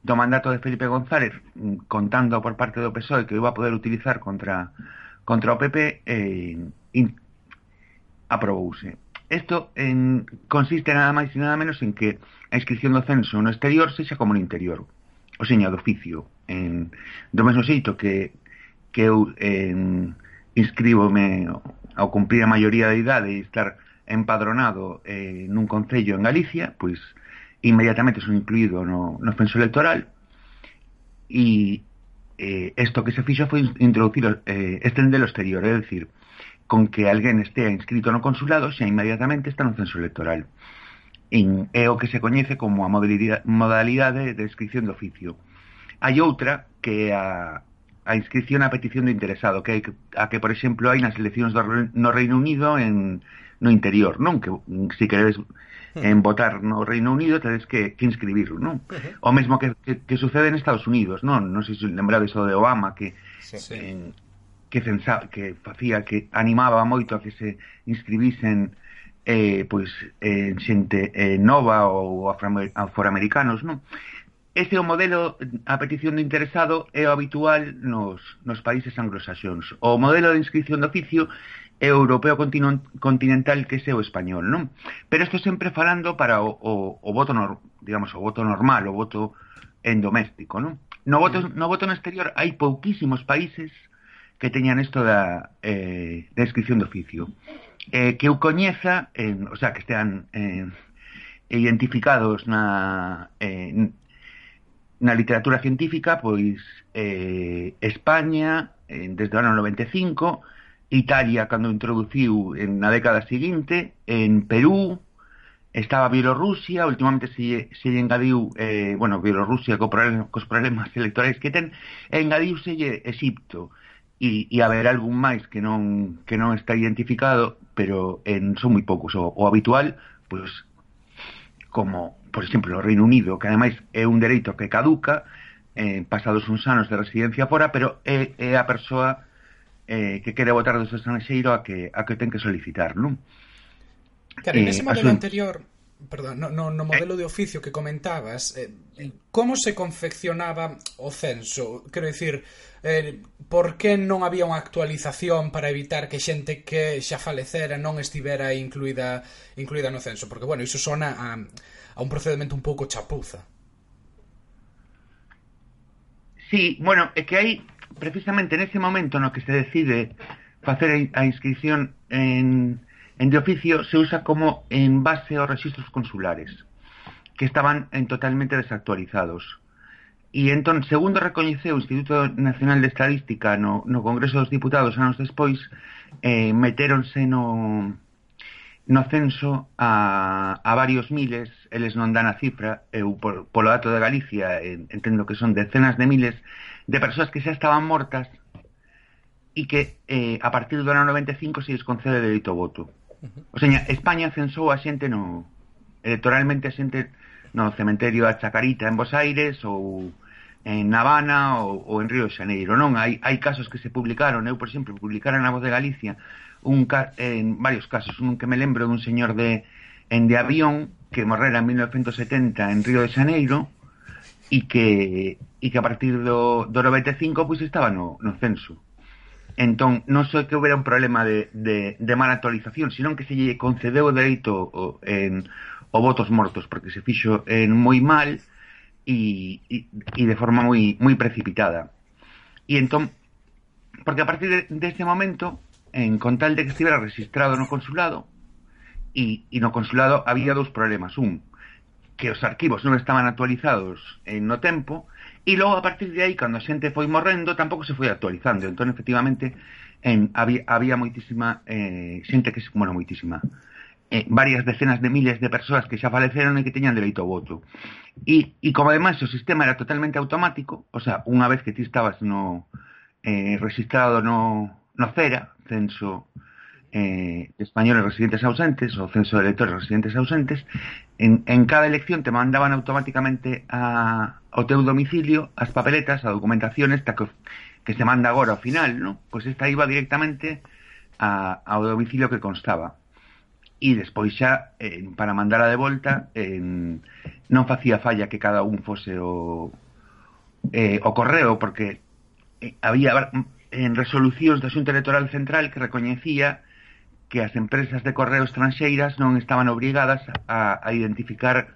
do mandato de Felipe González, mm, contando por parte do PSOE que iba a poder utilizar contra, contra o PP, eh, in, aprobouse. Isto en, consiste nada máis e nada menos en que a inscripción do censo no exterior sexa como no interior, o seña do oficio, en, do mesmo xeito que, que eu en, inscríbome ao cumprir a maioría de idade e estar empadronado eh, nun concello en Galicia, pois inmediatamente son incluído no, no censo electoral e eh, esto que se fixo foi introducir eh, estender o exterior, é dicir, con que alguén estea inscrito no consulado xa inmediatamente está no censo electoral. En, é o que se coñece como a modalidade de inscripción de oficio. Hai outra que é a, a inscripción a petición do interesado, que hai a que por exemplo hai nas eleccións do, no Reino Unido en no interior, non? Que se si queredes hmm. en votar no Reino Unido tedes que, que inscribirlo, non? Uh -huh. O mesmo que, que, que sucede en Estados Unidos, non? Non sei se lembrades o de Obama que sí. En, que censa, que facía que animaba moito a que se inscribisen eh, pois eh, xente eh, nova ou afroamericanos, non? Este é o modelo a petición do interesado é o habitual nos, nos países anglosaxóns. O modelo de inscripción de oficio é europeo continental que é o español, non? Pero isto sempre falando para o, o, o voto, nor, digamos, o voto normal, o voto en doméstico, non? No voto, mm. no voto no exterior hai pouquísimos países que teñan isto da, eh, da inscripción de oficio. Eh, que eu coñeza, eh, o sea, que estean eh, identificados na, eh, na literatura científica, pois eh, España, eh, desde o ano 95, Italia, cando introduciu en, na década seguinte, en Perú, estaba Bielorrusia, últimamente se, se engadiu, eh, bueno, Bielorrusia co problem, cos problemas electorais que ten, e engadiuse Egipto, e, e haber algún máis que non, que non está identificado, pero en son moi poucos, o, o habitual, pois, como por exemplo, no Reino Unido, que ademais é un dereito que caduca eh, pasados uns anos de residencia fora, pero é, é a persoa eh, que quere votar do estranxeiro a que, a que ten que solicitar, non? Claro, eh, nese modelo asun... anterior, perdón, no, no, no modelo eh, de oficio que comentabas, eh, como se confeccionaba o censo? Quero dicir, eh, por que non había unha actualización para evitar que xente que xa falecera non estivera incluída incluída no censo? Porque, bueno, iso sona a a un procedimento un pouco chapuza. Sí, bueno, é que hai precisamente nese momento no que se decide facer a inscripción en, en de oficio se usa como en base aos registros consulares que estaban en totalmente desactualizados. E entón, segundo recoñeceu o Instituto Nacional de Estadística no, no Congreso dos Diputados anos despois, eh, metéronse no, no censo a, a varios miles, eles non dan a cifra, eu por, polo dato de Galicia entendo que son decenas de miles de persoas que xa estaban mortas e que eh, a partir do ano 95 se lles concede o delito voto. O seña, España censou a xente no electoralmente a xente no cementerio a Chacarita en Bos Aires ou en Habana ou, ou en Río de Xaneiro, non? Hai, hai casos que se publicaron, eu, por exemplo, publicaran na Voz de Galicia un en varios casos, un que me lembro dun señor de en de avión que morrera en 1970 en Río de Xaneiro e que e que a partir do, do 95 pois pues, estaba no, no censo. Entón, non só que houbera un problema de, de, de mala actualización, senón que se lle concedeu o dereito o, en, o votos mortos, porque se fixo en moi mal e, e, e de forma moi, moi precipitada. E entón, porque a partir deste de, de momento en, con tal de que estivera registrado no consulado e, e no consulado había dous problemas. Un, que os arquivos non estaban actualizados en no tempo e logo a partir de aí, cando a xente foi morrendo, tampouco se foi actualizando. Entón, efectivamente, en, había, había moitísima eh, xente que se... Bueno, moitísima eh, varias decenas de miles de persoas que xa faleceron e que teñan dereito ao voto. E, e como ademais o sistema era totalmente automático, o sea, unha vez que ti estabas no eh, registrado no, no CERA, censo eh, de españoles residentes ausentes o censo de electores residentes ausentes, en, en cada elección te mandaban automáticamente a, ao teu domicilio as papeletas, a documentación esta que, que se manda agora ao final, ¿no? Pois esta iba directamente a, ao domicilio que constaba. E despois xa, eh, para mandala de volta, eh, non facía falla que cada un fose o, eh, o correo, porque eh, había en resolucións da Xunta Electoral Central que recoñecía que as empresas de correo estranxeiras non estaban obrigadas a, a identificar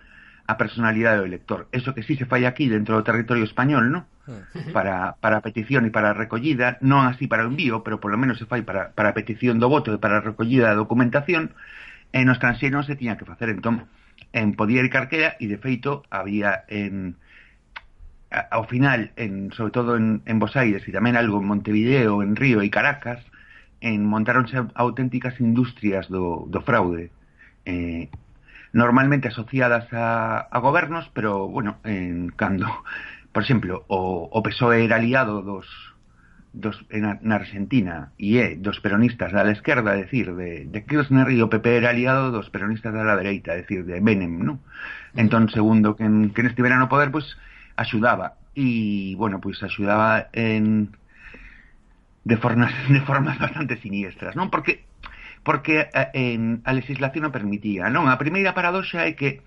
a personalidade do elector. Eso que sí se fai aquí dentro do territorio español, ¿no? Mm. Para, para petición e para recollida, non así para o envío, pero polo menos se fai para, para petición do voto e para recollida da documentación, e os tranxeiros se tiña que facer. Entón, en podía ir carquera e, de feito, había en ao final, en, sobre todo en, en Bos Aires e tamén algo en Montevideo, en Río e Caracas, en montaronse auténticas industrias do, do fraude. Eh, normalmente asociadas a, a gobernos, pero, bueno, en, cando, por exemplo, o, o PSOE era aliado dos, dos, en, na Argentina e é dos peronistas da esquerda, decir, de, de Kirchner e o PP era aliado dos peronistas da dereita, decir, de Menem, non? Entón, segundo que, en, que neste no poder, pois, pues, axudaba e, bueno, pois axudaba en de formas de formas bastante siniestras, non? Porque porque a, en, a legislación non permitía, non? A primeira paradoxa é que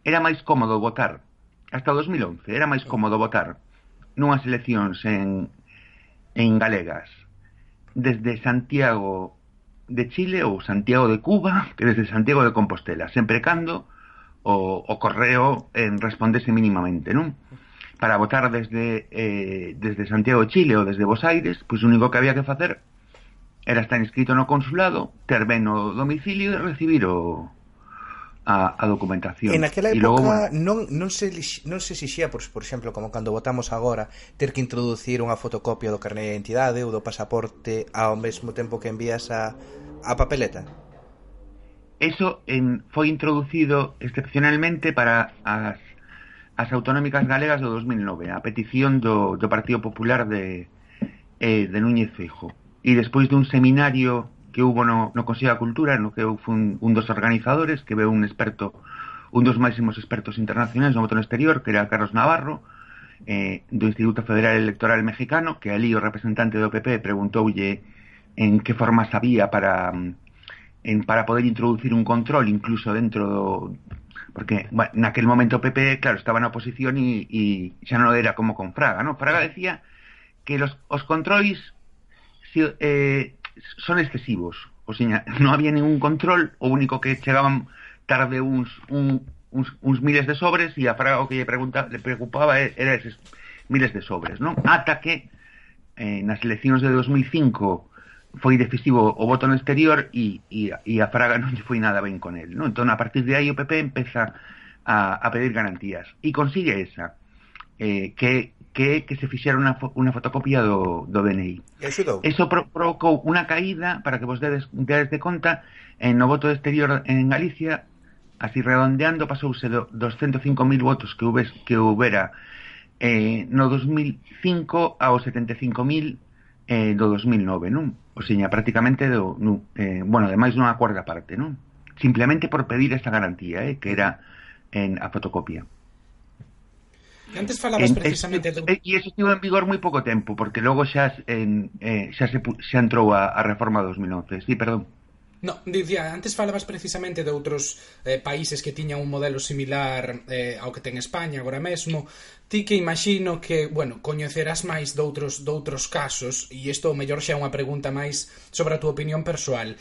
era máis cómodo votar hasta 2011 era máis cómodo votar nunhas eleccións en, en galegas desde Santiago de Chile ou Santiago de Cuba que desde Santiago de Compostela, sempre cando o, o correo en respondese mínimamente, non? para votar desde, eh, desde Santiago de Chile ou desde Bos Aires, pois o único que había que facer era estar inscrito no consulado, ter ben o domicilio e recibir o a, a documentación. En aquela época logo, bueno, non, non, se, non se exixía, por, por exemplo, como cando votamos agora, ter que introducir unha fotocopia do carné de identidade ou do pasaporte ao mesmo tempo que envías a, a papeleta? Eso en, foi introducido excepcionalmente para as as autonómicas galegas do 2009 a petición do, do Partido Popular de, eh, de Núñez Feijo e despois dun seminario que hubo no, no Consello da Cultura no que eu fui un dos organizadores que veu un experto un dos máximos expertos internacionais no voto no exterior que era Carlos Navarro eh, do Instituto Federal Electoral Mexicano que ali o representante do PP preguntoulle en que forma sabía para mm, en, para poder introducir un control incluso dentro do, porque bueno, naquel momento PP, claro, estaba na oposición e xa non era como con Fraga, ¿no? Fraga decía que los, os controis si, eh, son excesivos, o sea, non había ningún control, o único que chegaban tarde uns, un, uns, uns miles de sobres e a Fraga o que lle, pregunta, le preocupaba e- era eses miles de sobres, non? Ata que eh, nas eleccións de 2005 foi decisivo o voto no exterior e, e, e a Fraga non lle foi nada ben con él. ¿no? Entón, a partir de aí, o PP empeza a, a pedir garantías e consigue esa, eh, que, que que se fixera unha, unha fotocopia do, do DNI. E axudou? Eso pro, provocou unha caída, para que vos dedes, dedes de conta, en no voto exterior en Galicia, así redondeando, pasouse do, dos 105.000 votos que, hubes, que houbera eh, no 2005 aos 75.000 eh, do 2009, non? O seña, prácticamente do, non, eh, bueno, ademais non a cuarta parte, non? Simplemente por pedir esta garantía, eh, que era en a fotocopia. E antes falabas en, precisamente este, do... Eh, e iso estivo en vigor moi pouco tempo, porque logo xa, en, eh, xa, se, xa entrou a, a reforma 2011. Sí, perdón. No, dicía, antes falabas precisamente de outros eh, países que tiñan un modelo similar eh, ao que ten España agora mesmo. Ti que imagino que, bueno, coñecerás máis doutros doutros casos, e isto o mellor xa é unha pregunta máis sobre a túa opinión persoal.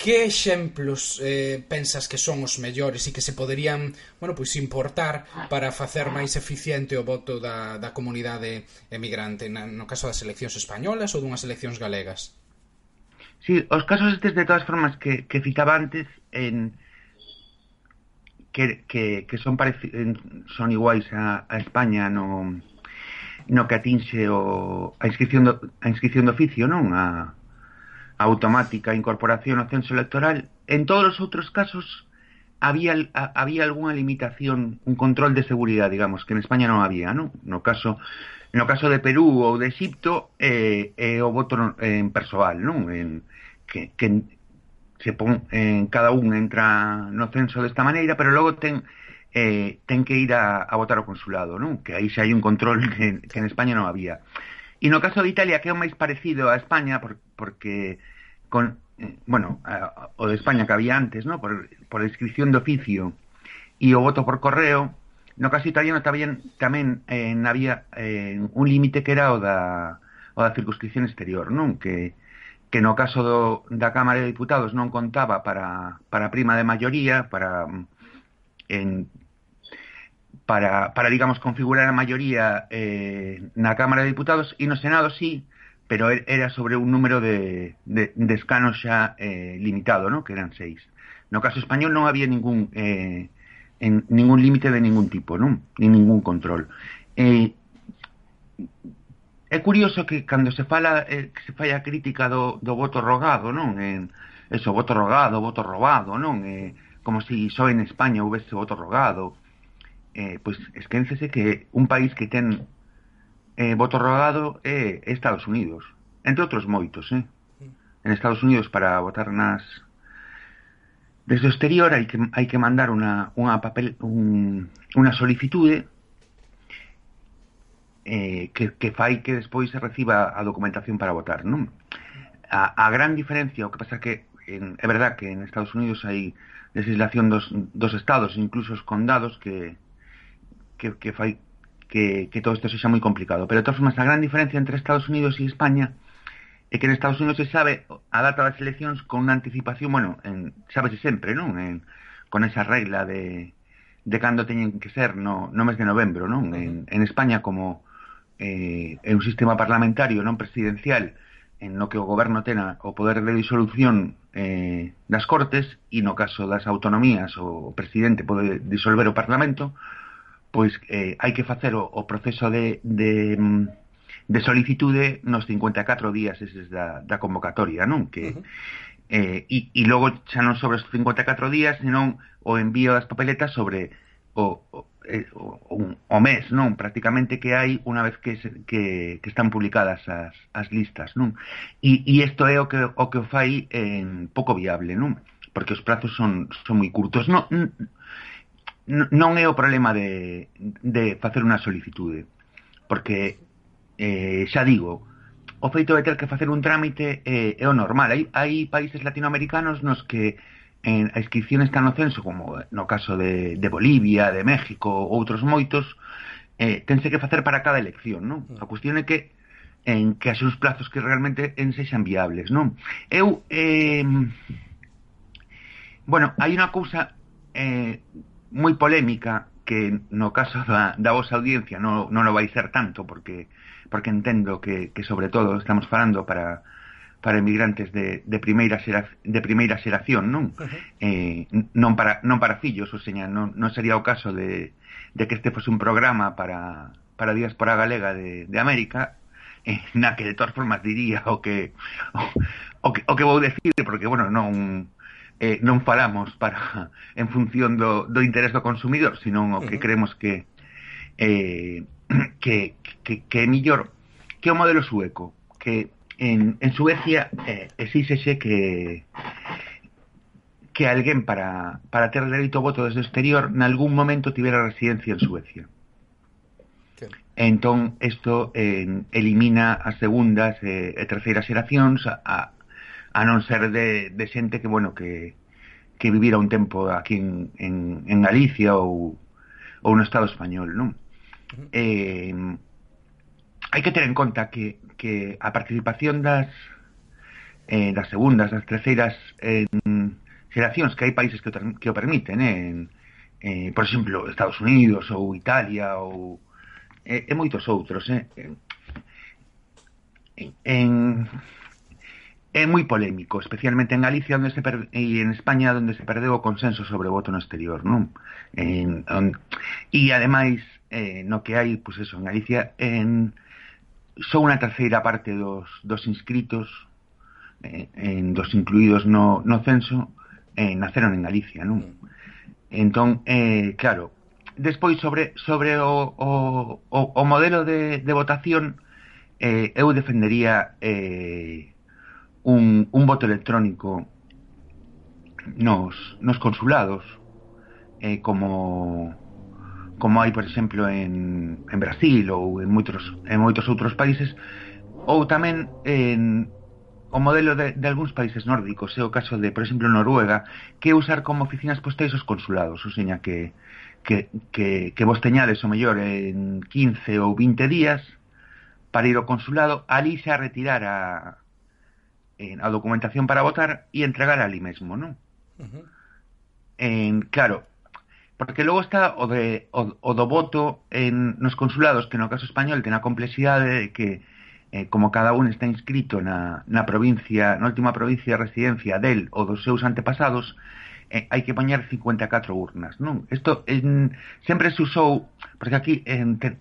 Que exemplos eh, pensas que son os mellores e que se poderían, bueno, pois importar para facer máis eficiente o voto da, da comunidade emigrante, na, no caso das eleccións españolas ou dunhas eleccións galegas? Sí, os casos estes de todas formas que, que citaba antes en que, que, que son pareci, son iguais a, a España no no que atinxe o a inscripción do, a inscripción do oficio, non? A, a automática incorporación ao censo electoral. En todos os outros casos había, había algunha limitación, un control de seguridade, digamos, que en España non había, non? No caso no caso de Perú ou de Egipto eh, eh, o voto en persoal, non? En, que, que se pon, en, eh, cada un entra no censo desta maneira, pero logo ten eh, ten que ir a, a votar ao consulado, non? Que aí xa hai un control que, que en España non había. E no caso de Italia, que é o máis parecido a España, por, porque con, bueno, a, o de España que había antes, ¿no? Por, por inscripción de oficio e o voto por correo, no caso italiano tamén, tamén eh, había eh, un límite que era o da, o da circunscripción exterior, non? Que, que no caso do, da Cámara de Diputados non contaba para, para prima de maioría, para en, para, para digamos, configurar a maioría eh, na Cámara de Diputados e no Senado sí, pero era sobre un número de, de, de escanos xa eh, limitado, ¿no? que eran seis. No caso español non había ningún eh, en ningún límite de ningún tipo, non? Ni ningún control. Eh, é curioso que cando se fala eh, que se falla a crítica do, do voto rogado, non? En eh, eso, voto rogado, voto robado, non? Eh, como se si só en España houvese voto rogado. Eh, pois esquéncese que un país que ten eh, voto rogado é Estados Unidos, entre outros moitos, eh? En Estados Unidos para votar nas desde o exterior hai que hai que mandar unha unha papel un, unha solicitude eh, que, que fai que despois se reciba a documentación para votar, non? A, a gran diferencia, o que pasa que en, é verdad que en Estados Unidos hai legislación dos, dos estados, incluso os condados que que, que fai que, que todo isto sexa moi complicado. Pero, de todas formas, a gran diferencia entre Estados Unidos e España é que en Estados Unidos se sabe a data das eleccións con unha anticipación, bueno, en, sabese sempre, non? En, con esa regla de, de cando teñen que ser no, no mes de novembro, non? En, en España, como eh, é un sistema parlamentario non presidencial en no que o goberno tena o poder de disolución eh, das cortes e no caso das autonomías o presidente pode disolver o parlamento, pois eh, hai que facer o, o proceso de, de, mm, de solicitude nos 54 días eses da, da convocatoria, non? Que, uh -huh. Eh, e, e logo xa non sobre os 54 días, senón o envío das papeletas sobre o, o, eh, o, un, o mes, non? Prácticamente que hai unha vez que, se, que, que están publicadas as, as listas, non? E, e isto é o que, o que fai en pouco viable, non? Porque os prazos son, son moi curtos. Non, non non é o problema de, de facer unha solicitude porque eh, xa digo o feito de ter que facer un trámite eh, é o normal hai, hai países latinoamericanos nos que en, a inscripción está no censo como no caso de, de Bolivia, de México outros moitos eh, tense que facer para cada elección non? Mm. a cuestión é que en que haxe uns plazos que realmente en sexan viables non? eu eh, bueno, hai unha cousa eh, moi polémica que no caso da, da vosa audiencia non, non o vai ser tanto porque porque entendo que, que sobre todo estamos falando para para emigrantes de, de primeira xera, de primeira xeración, non? Uh -huh. eh, non para non para fillos, ou seña, non, non sería o caso de, de que este fose un programa para para a diáspora galega de, de América, eh, na que de todas formas diría o que o, o que o que vou decir porque bueno, non eh, non falamos para en función do, do interés do consumidor, senón o que creemos que eh, que, que, que é millor que o modelo sueco, que en, en Suecia eh, exíxese que que alguén para, para ter dereito ao voto desde o exterior nalgún momento tivera residencia en Suecia. Entón, isto eh, elimina as segundas eh, e eh, terceiras xeracións a, a non ser de, de xente que, bueno, que, que vivira un tempo aquí en, en, en Galicia ou, ou no Estado español, non? Uh -huh. Eh, hai que ter en conta que, que a participación das eh, das segundas, das terceiras eh, xeracións que hai países que o, que o permiten, eh, en, eh, por exemplo, Estados Unidos ou Italia ou eh, e moitos outros, eh, en, en é moi polémico, especialmente en Galicia onde se per... e en España onde se perdeu o consenso sobre o voto no exterior, non? En, on... E ademais eh, no que hai, pois pues eso, en Galicia en só unha terceira parte dos, dos inscritos eh, en dos incluídos no, no censo eh, naceron en Galicia, non? Entón, eh, claro, despois sobre sobre o, o, o modelo de, de votación eh, eu defendería eh, un, un voto electrónico nos, nos consulados, eh, como como hai, por exemplo, en, en Brasil ou en moitos, en moitos outros países, ou tamén en o modelo de, de algúns países nórdicos, é o caso de, por exemplo, Noruega, que usar como oficinas postais os consulados, ou seña que, que, que, que vos teñades o mellor en 15 ou 20 días para ir ao consulado, ali xa retirar a, eh, a documentación para votar e entregar ali mesmo, non? Uh -huh. en, claro, porque logo está o, de, o, o do voto en, nos consulados, que no caso español ten a complexidade de que eh, como cada un está inscrito na, na provincia, na última provincia de residencia del ou dos seus antepasados, eh, hai que poñer 54 urnas, non? Isto en, sempre se usou, porque aquí en, te,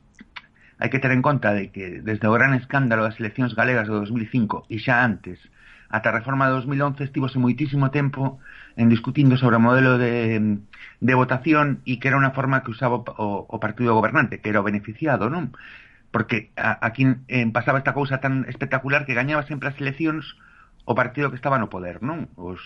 hai que ter en conta de que desde o gran escándalo das eleccións galegas do 2005 e xa antes, ata a reforma de 2011 estivose moitísimo tempo en discutindo sobre o modelo de, de votación e que era unha forma que usaba o, o partido gobernante, que era o beneficiado, non? Porque a, aquí eh, pasaba esta cousa tan espectacular que gañaba sempre as eleccións o partido que estaba no poder, non? Os,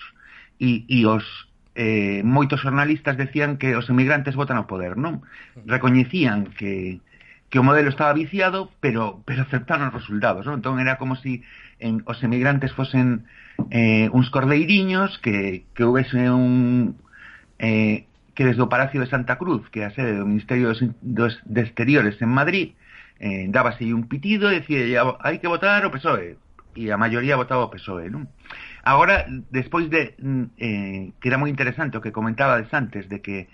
e, e os, eh, moitos xornalistas decían que os emigrantes votan ao poder, non? Recoñecían que que o modelo estaba viciado, pero pero aceptaron os resultados, non? Entón era como si en, os emigrantes fosen eh, uns cordeiriños que, que houvese un eh, que desde o Palacio de Santa Cruz que é a sede do Ministerio dos, dos, de Exteriores en Madrid eh, dábase un pitido e decía hai que votar o PSOE e a maioría votaba o PSOE non? agora, despois de mm, eh, que era moi interesante o que comentaba antes de que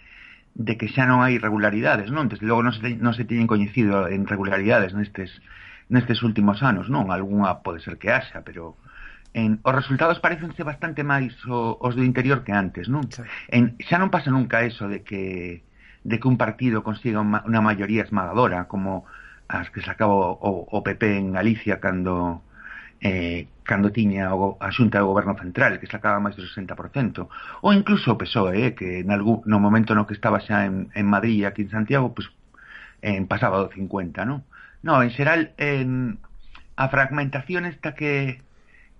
de que xa non hai irregularidades, non? Desde logo non se, te, non se teñen coñecido en regularidades nestes nestes últimos anos, non? Algúnha pode ser que haxa, pero en, os resultados parecense bastante máis o, os do interior que antes, non? Sí. En, xa non pasa nunca eso de que de que un partido consiga unha, maioría esmagadora como as que sacaba o, o PP en Galicia cando eh, cando tiña o, a xunta do goberno central que sacaba máis do 60% ou incluso o PSOE eh, que en algún, no momento no que estaba xa en, en Madrid aquí en Santiago pues, eh, pasaba do 50 non? No, en xeral en a fragmentación esta que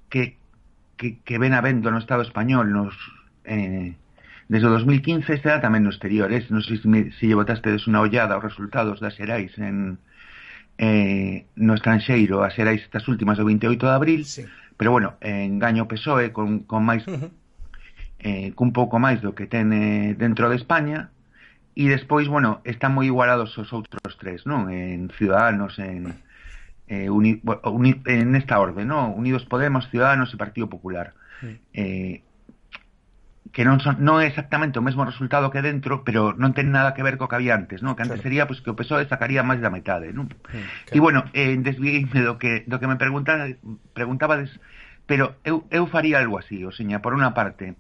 que, que que ven habendo no Estado español nos eh, desde o 2015 será tamén no exterior, eh? non sei se, me, se lle botastedes unha ollada aos resultados das Xerais en eh, no estranxeiro, as Xerais estas últimas do 28 de abril, sí. pero bueno, eh, gaño PSOE con, con máis uh -huh. eh, cun pouco máis do que ten eh, dentro de España, E despois, bueno, están moi igualados os outros tres, non? En Ciudadanos, en eh, uni, uni, en esta orde, non? Unidos Podemos, Ciudadanos e Partido Popular. Sí. Eh, que non son non é exactamente o mesmo resultado que dentro, pero non ten nada que ver co que había antes, non? Que antes claro. sería pois pues, que o PSOE sacaría máis da metade, non? Sí, claro. E bueno, eh, desvíeime do que do que me pregunta, preguntabades, pero eu eu faría algo así, o seña, por unha parte,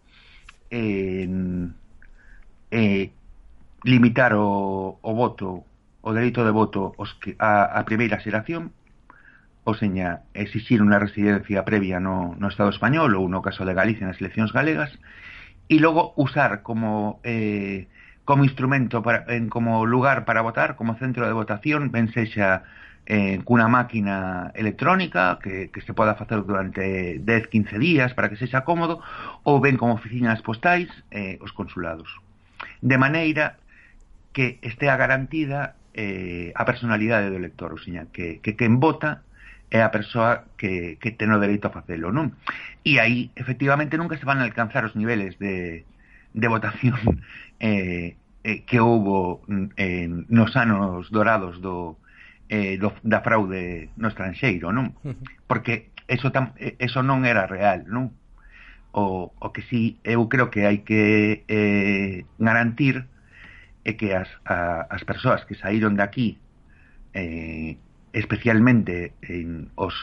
eh, eh limitar o, o voto, o dereito de voto os que, a, a primeira xeración, ou seña, exixir unha residencia previa no, no Estado español ou no caso de Galicia nas eleccións galegas, e logo usar como eh, como instrumento para, en, como lugar para votar, como centro de votación, ben sexa eh, cunha máquina electrónica que, que se poda facer durante 10-15 días para que sexa cómodo ou ben como oficinas postais eh, os consulados. De maneira que estea garantida eh, a personalidade do lector, ou seja, que, que quen vota é a persoa que, que ten o dereito a facelo, non? E aí, efectivamente, nunca se van a alcanzar os niveles de, de votación eh, eh, que houbo eh, nos anos dorados do, eh, do, da fraude no estranxeiro, non? Porque eso, tam, eh, eso non era real, non? O, o que sí, eu creo que hai que eh, garantir é que as, a, as persoas que saíron de aquí eh, especialmente en os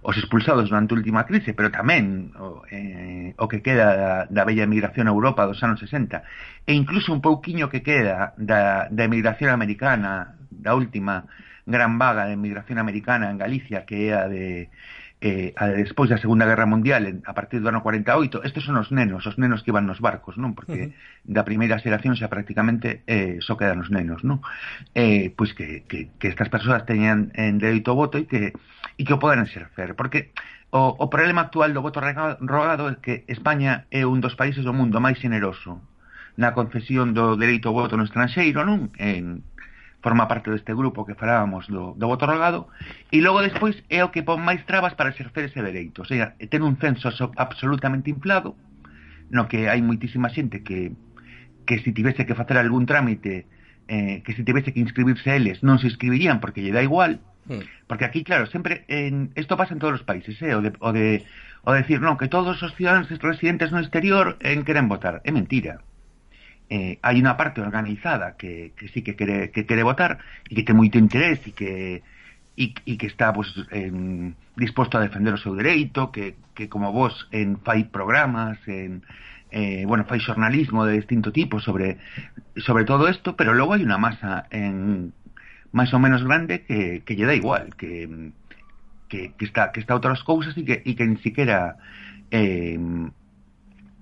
os expulsados durante a última crise, pero tamén o, eh, o que queda da, da bella emigración a Europa dos anos 60, e incluso un pouquiño que queda da, da emigración americana, da última gran vaga de emigración americana en Galicia, que é a de eh, despois da Segunda Guerra Mundial, a partir do ano 48, estes son os nenos, os nenos que iban nos barcos, non? Porque uh -huh. da primeira xeración xa prácticamente eh, só quedan os nenos, non? Eh, pois que, que, que estas persoas teñan en dereito ao voto e que, e que o poden exercer, porque o, o problema actual do voto rogado é que España é un dos países do mundo máis generoso na concesión do dereito ao voto no estranxeiro, non? En, forma parte deste grupo que falábamos do, do voto rogado, e logo despois é o que pon máis trabas para exercer ese dereito. O sea, ten un censo absolutamente inflado, no que hai moitísima xente que, que se tivese que facer algún trámite, eh, que se tivese que inscribirse eles, non se inscribirían porque lle dá igual, hmm. Porque aquí, claro, sempre en, esto pasa en todos os países, eh? o, de, o, de, o decir, non, que todos os cidadáns residentes no exterior en queren votar. É mentira. Eh, hai unha parte organizada que, sí que quere, que quere votar e que ten moito interés e que e que está pues, en, disposto a defender o seu dereito que, que como vos en fai programas en, eh, bueno, fai xornalismo de distinto tipo sobre, sobre todo isto pero logo hai unha masa en máis ou menos grande que, que lle dá igual que, que, que está que está outras cousas e que, e que ni siquiera eh,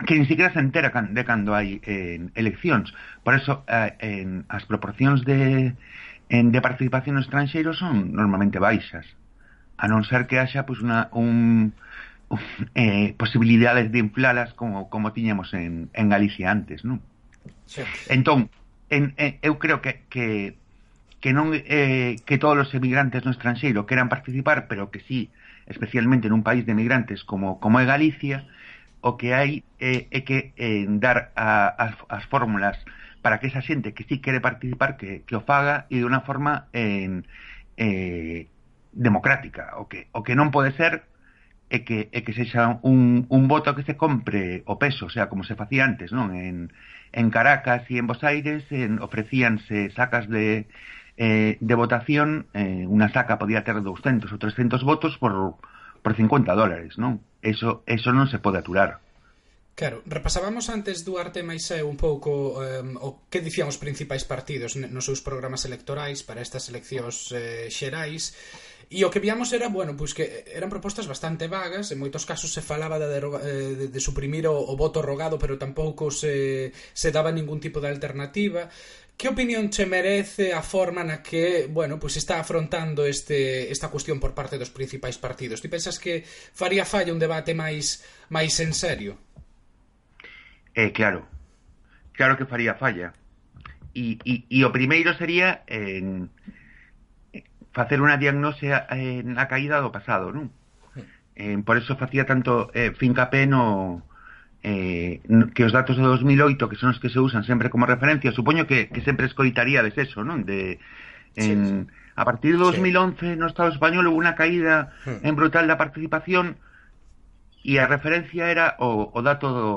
que nin siquiera se entera de cando hai eh, eleccións. Por eso, eh, en, as proporcións de, en, de participación estranxeiro son normalmente baixas, a non ser que haxa pues, una, un, un, eh, posibilidades de inflalas como, como tiñamos en, en Galicia antes, non? Sí. Entón, en, en, eu creo que, que que non eh, que todos os emigrantes no estranxeiro queran participar, pero que sí, especialmente nun país de emigrantes como como é Galicia, o que hai é, é que eh, dar a, as, as fórmulas para que esa xente que sí quere participar que, que o faga e de unha forma eh, eh, democrática o que, o que non pode ser é que, é que sexa un, un voto que se compre o peso, o sea, como se facía antes, non? En, en Caracas e en Bos Aires en, ofrecíanse sacas de, eh, de votación, eh, unha saca podía ter 200 ou 300 votos por, por 50 dólares, non? eso, eso non se pode aturar. Claro, repasábamos antes Duarte máis eu un pouco eh, o que dicían os principais partidos nos seus programas electorais para estas eleccións eh, xerais e o que víamos era, bueno, pois que eran propostas bastante vagas, en moitos casos se falaba de, deroga, eh, de, de suprimir o, o voto rogado, pero tampouco se, se daba ningún tipo de alternativa Que opinión che merece a forma na que, bueno, pois pues está afrontando este esta cuestión por parte dos principais partidos? Ti pensas que faría falla un debate máis máis en serio? Eh, claro. Claro que faría falla. E, e, e o primeiro sería en eh, facer unha diagnose en caída do pasado, non? Eh, por eso facía tanto eh, fincapé no, eh, que os datos de 2008, que son os que se usan sempre como referencia, supoño que, que sempre escoitaríades eso, non? De, en, sí, sí. A partir de 2011 sí. no Estado español hubo unha caída hmm. en brutal da participación e a referencia era o, o dato do,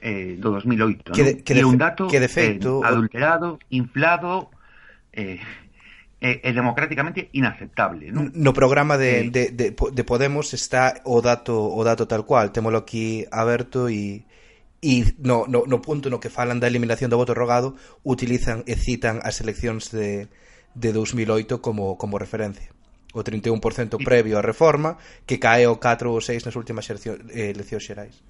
eh, do 2008, que de, que de, un dato que de feito, eh, adulterado, inflado, eh, é, é democráticamente inaceptable, non? No programa de, eh, de, de, de Podemos está o dato o dato tal cual, témolo aquí aberto e e no, no, no punto no que falan da eliminación do voto rogado utilizan e citan as eleccións de, de 2008 como, como referencia o 31% previo á reforma que cae o 4 ou 6 nas últimas eleccións xerais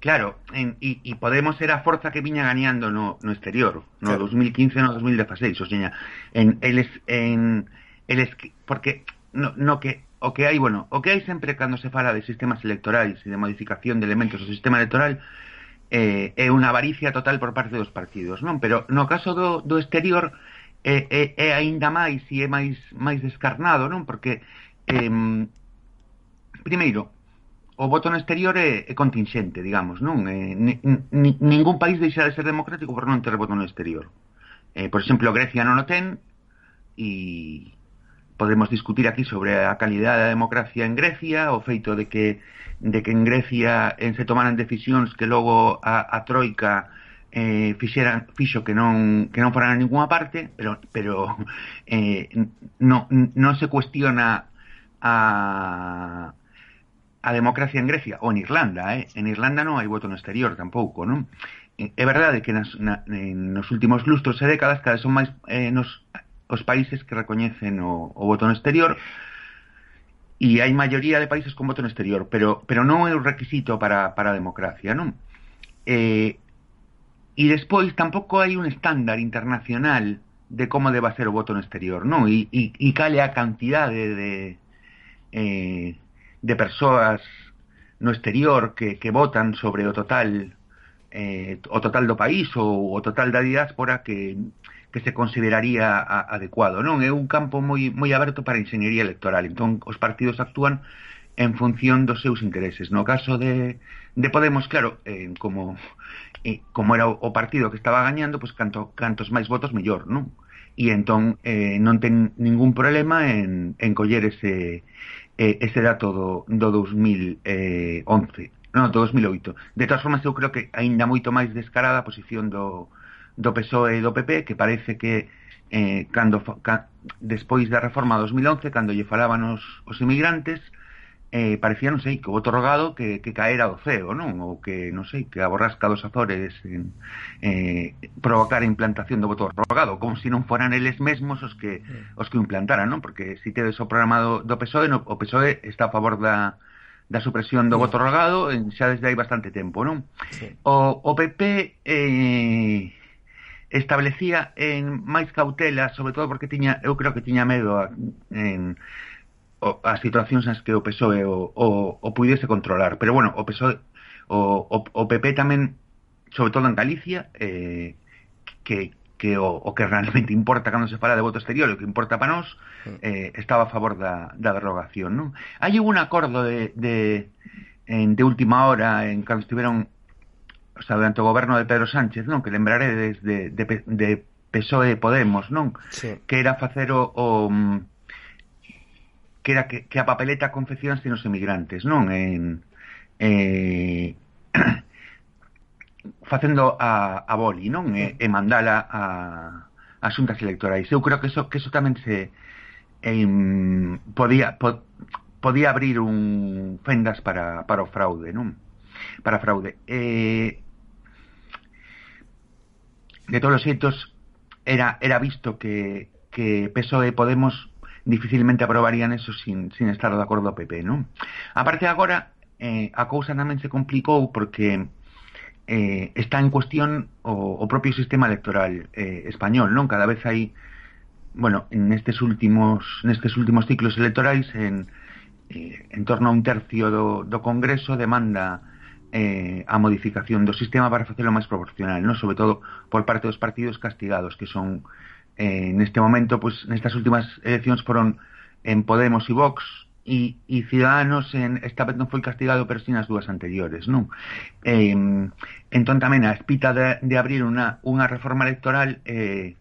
Claro, en, e, e Podemos era a forza que viña gañando no, no exterior, no claro. 2015 no 2016, o sea, en, eles, en, eles, porque no, no que o que hai, bueno, o que hai sempre cando se fala de sistemas electorais e de modificación de elementos do sistema electoral eh, é unha avaricia total por parte dos partidos, non? Pero no caso do, do exterior é, é, é aínda máis e é máis máis descarnado, non? Porque eh, primeiro, o voto no exterior é, é contingente, digamos, non? Eh, ni, ni, ningún país deixa de ser democrático por non ter voto no exterior. Eh, por exemplo, Grecia non o ten e podemos discutir aquí sobre a calidade da democracia en Grecia, o feito de que de que en Grecia en se tomaran decisións que logo a, a troika eh, fixeran, fixo que non, que non foran a ninguna parte, pero, pero eh, non no se cuestiona a, a democracia en Grecia, ou en Irlanda, eh? en Irlanda non hai voto no exterior tampouco, non? Eh, é verdade que nas, na, nos últimos lustros e décadas cada son máis eh, nos os países que recoñecen o, o voto no exterior e hai maioría de países con voto no exterior, pero, pero non é un requisito para, para democracia, non? Eh, e despois tampouco hai un estándar internacional de como deba ser o voto no exterior, non? E, e, e cale a cantidade de... Eh, de persoas no exterior que, que votan sobre o total eh, o total do país o total da diáspora que, que se consideraría a, adecuado, non? É un campo moi moi aberto para a ingeniería electoral. Entón, os partidos actúan en función dos seus intereses. No caso de, de Podemos, claro, eh, como eh, como era o, o partido que estaba gañando, pois pues, canto, cantos máis votos mellor, non? E entón eh, non ten ningún problema en, en coller ese, eh, ese dato do, do 2011, non, do 2008. De todas formas, eu creo que aínda moito máis descarada a posición do, do PSOE e do PP que parece que eh, cando ca, despois da reforma 2011 cando lle falaban os, os inmigrantes eh, parecía, non sei, que o voto rogado que, que caera o ceo, non? Ou que, non sei, que a borrasca dos Azores en, eh, provocar a implantación do voto rogado, como se si non foran eles mesmos os que os que implantaran, non? Porque se si tedes o programa do, do PSOE, no, o PSOE está a favor da, da supresión do voto rogado en, xa desde hai bastante tempo, non? Sí. O, o PP eh, establecía en máis cautela, sobre todo porque tiña, eu creo que tiña medo a, en o, as situacións nas que o PSOE o, o, o puidese controlar. Pero bueno, o PSOE o, o, o PP tamén, sobre todo en Galicia, eh, que, que o, o que realmente importa cando se fala de voto exterior, o que importa para nós, eh, estaba a favor da, da derogación. Non? Hai un acordo de, de, en, de última hora en cando estiveron o sea, durante o goberno de Pedro Sánchez, non? Que lembraredes de, de, de PSOE e Podemos, non? Sí. Que era facer o, o que era que, que a papeleta confecciónse nos emigrantes, non? En, eh, facendo a, a boli, non? E, e mandala a, a xuntas electorais. Eu creo que eso, que eso tamén se em, podía, po, podía abrir un fendas para, para o fraude, non? Para fraude. Eh, de todos los hechos era, era visto que, que PSOE y Podemos dificilmente aprobarían eso sin, sin estar de acordo a PP, non? A parte agora, eh, a cousa tamén se complicou porque eh, está en cuestión o, o propio sistema electoral eh, español, non? Cada vez hai bueno, nestes últimos nestes últimos ciclos electorais en, eh, en torno a un tercio do, do Congreso demanda eh, a modificación do sistema para facelo máis proporcional, non? sobre todo por parte dos partidos castigados que son eh, neste momento, pois nestas últimas eleccións foron en Podemos e Vox e, e Ciudadanos en, esta vez non foi castigado pero sin as dúas anteriores non? Eh, entón tamén a espita de, de abrir unha, unha reforma electoral eh,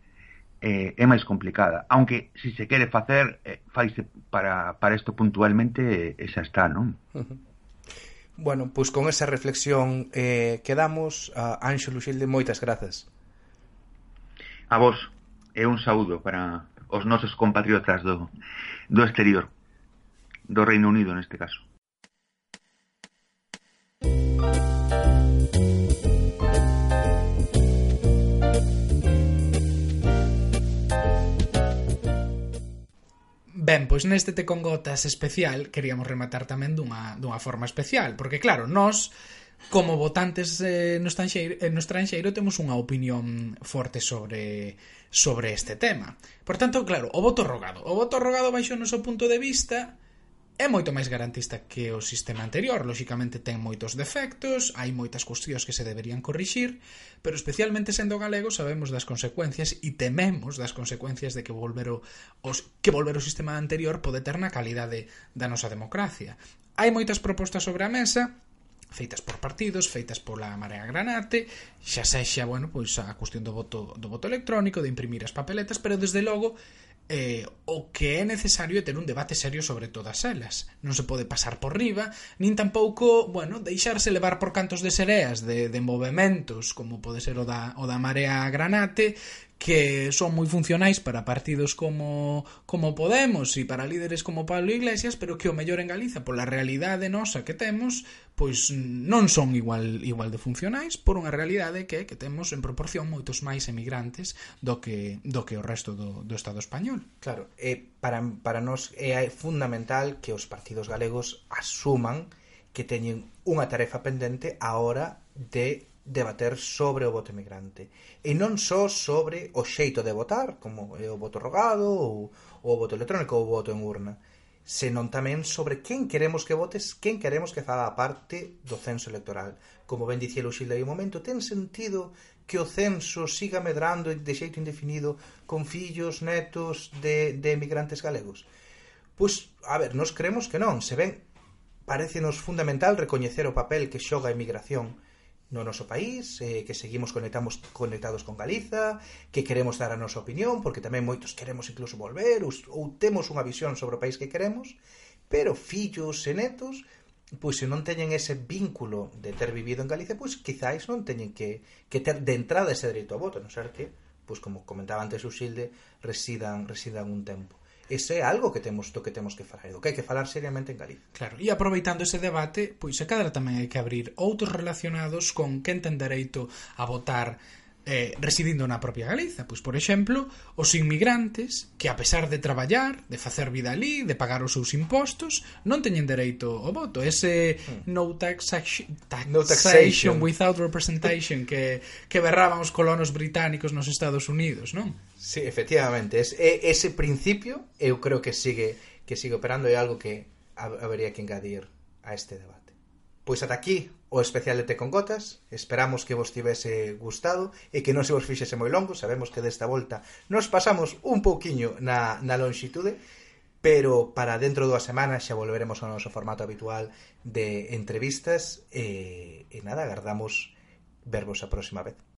eh, é máis complicada. Aunque, se si se quere facer, eh, faise para, para isto puntualmente, eh, xa está, non? Uh -huh. Bueno, pois con esa reflexión eh, quedamos. A Anxo Luxilde, moitas grazas. A vos, e un saúdo para os nosos compatriotas do, do exterior, do Reino Unido neste caso. Ben, pois neste Te con Gotas especial queríamos rematar tamén dunha, dunha forma especial, porque claro, nós como votantes eh, no, estranxeiro, eh, no estranxeiro temos unha opinión forte sobre sobre este tema. Por tanto, claro, o voto rogado. O voto rogado baixo o noso punto de vista é moito máis garantista que o sistema anterior, lóxicamente ten moitos defectos, hai moitas cuestións que se deberían corrixir, pero especialmente sendo galego sabemos das consecuencias e tememos das consecuencias de que volver o, os, que volver o sistema anterior pode ter na calidade da nosa democracia. Hai moitas propostas sobre a mesa, feitas por partidos, feitas pola Marea Granate, xa sexa, bueno, pois a cuestión do voto do voto electrónico, de imprimir as papeletas, pero desde logo eh, o que é necesario ter un debate serio sobre todas elas. Non se pode pasar por riba, nin tampouco, bueno, deixarse levar por cantos de sereas de, de movimentos, como pode ser o da, o da marea granate, que son moi funcionais para partidos como, como Podemos e para líderes como Pablo Iglesias, pero que o mellor en Galiza, pola realidade nosa que temos, pois non son igual igual de funcionais por unha realidade que que temos en proporción moitos máis emigrantes do que do que o resto do, do Estado español. Claro, e para, para nós é fundamental que os partidos galegos asuman que teñen unha tarefa pendente a hora de debater sobre o voto emigrante. E non só sobre o xeito de votar como é o voto rogado ou, ou o voto electrónico ou o voto en urna senón tamén sobre quen queremos que votes quen queremos que faga parte do censo electoral. Como ben dicía Luxilda aí un momento ten sentido que o censo siga medrando de xeito indefinido con fillos, netos de, de emigrantes galegos? Pois, a ver, nos creemos que non. Se ben parecenos fundamental recoñecer o papel que xoga a emigración no noso país, eh, que seguimos conectamos conectados con Galiza, que queremos dar a nosa opinión, porque tamén moitos queremos incluso volver, ou, ou temos unha visión sobre o país que queremos, pero fillos e netos, pois se non teñen ese vínculo de ter vivido en Galicia, pois quizáis non teñen que, que ter de entrada ese dereito a voto, non ser que, pois como comentaba antes o Xilde, residan, residan un tempo ese é algo que temos do que temos que falar, do que hai que falar seriamente en Galicia. Claro, e aproveitando ese debate, pois se cadra tamén hai que abrir outros relacionados con quen ten dereito a votar eh, residindo na propia Galiza. Pois, por exemplo, os inmigrantes que, a pesar de traballar, de facer vida ali, de pagar os seus impostos, non teñen dereito ao voto. Ese hmm. no, taxation, taxation, no taxation without representation que, que berraban os colonos británicos nos Estados Unidos, non? Sí, efectivamente. Es, ese principio eu creo que sigue que sigue operando e algo que habería que engadir a este debate. Pois ata aquí o especial de Té con Gotas. Esperamos que vos tivese gustado e que non se vos fixese moi longo. Sabemos que desta volta nos pasamos un pouquiño na, na longitude, pero para dentro dúas semanas xa volveremos ao noso formato habitual de entrevistas e, e nada, agardamos vervos a próxima vez.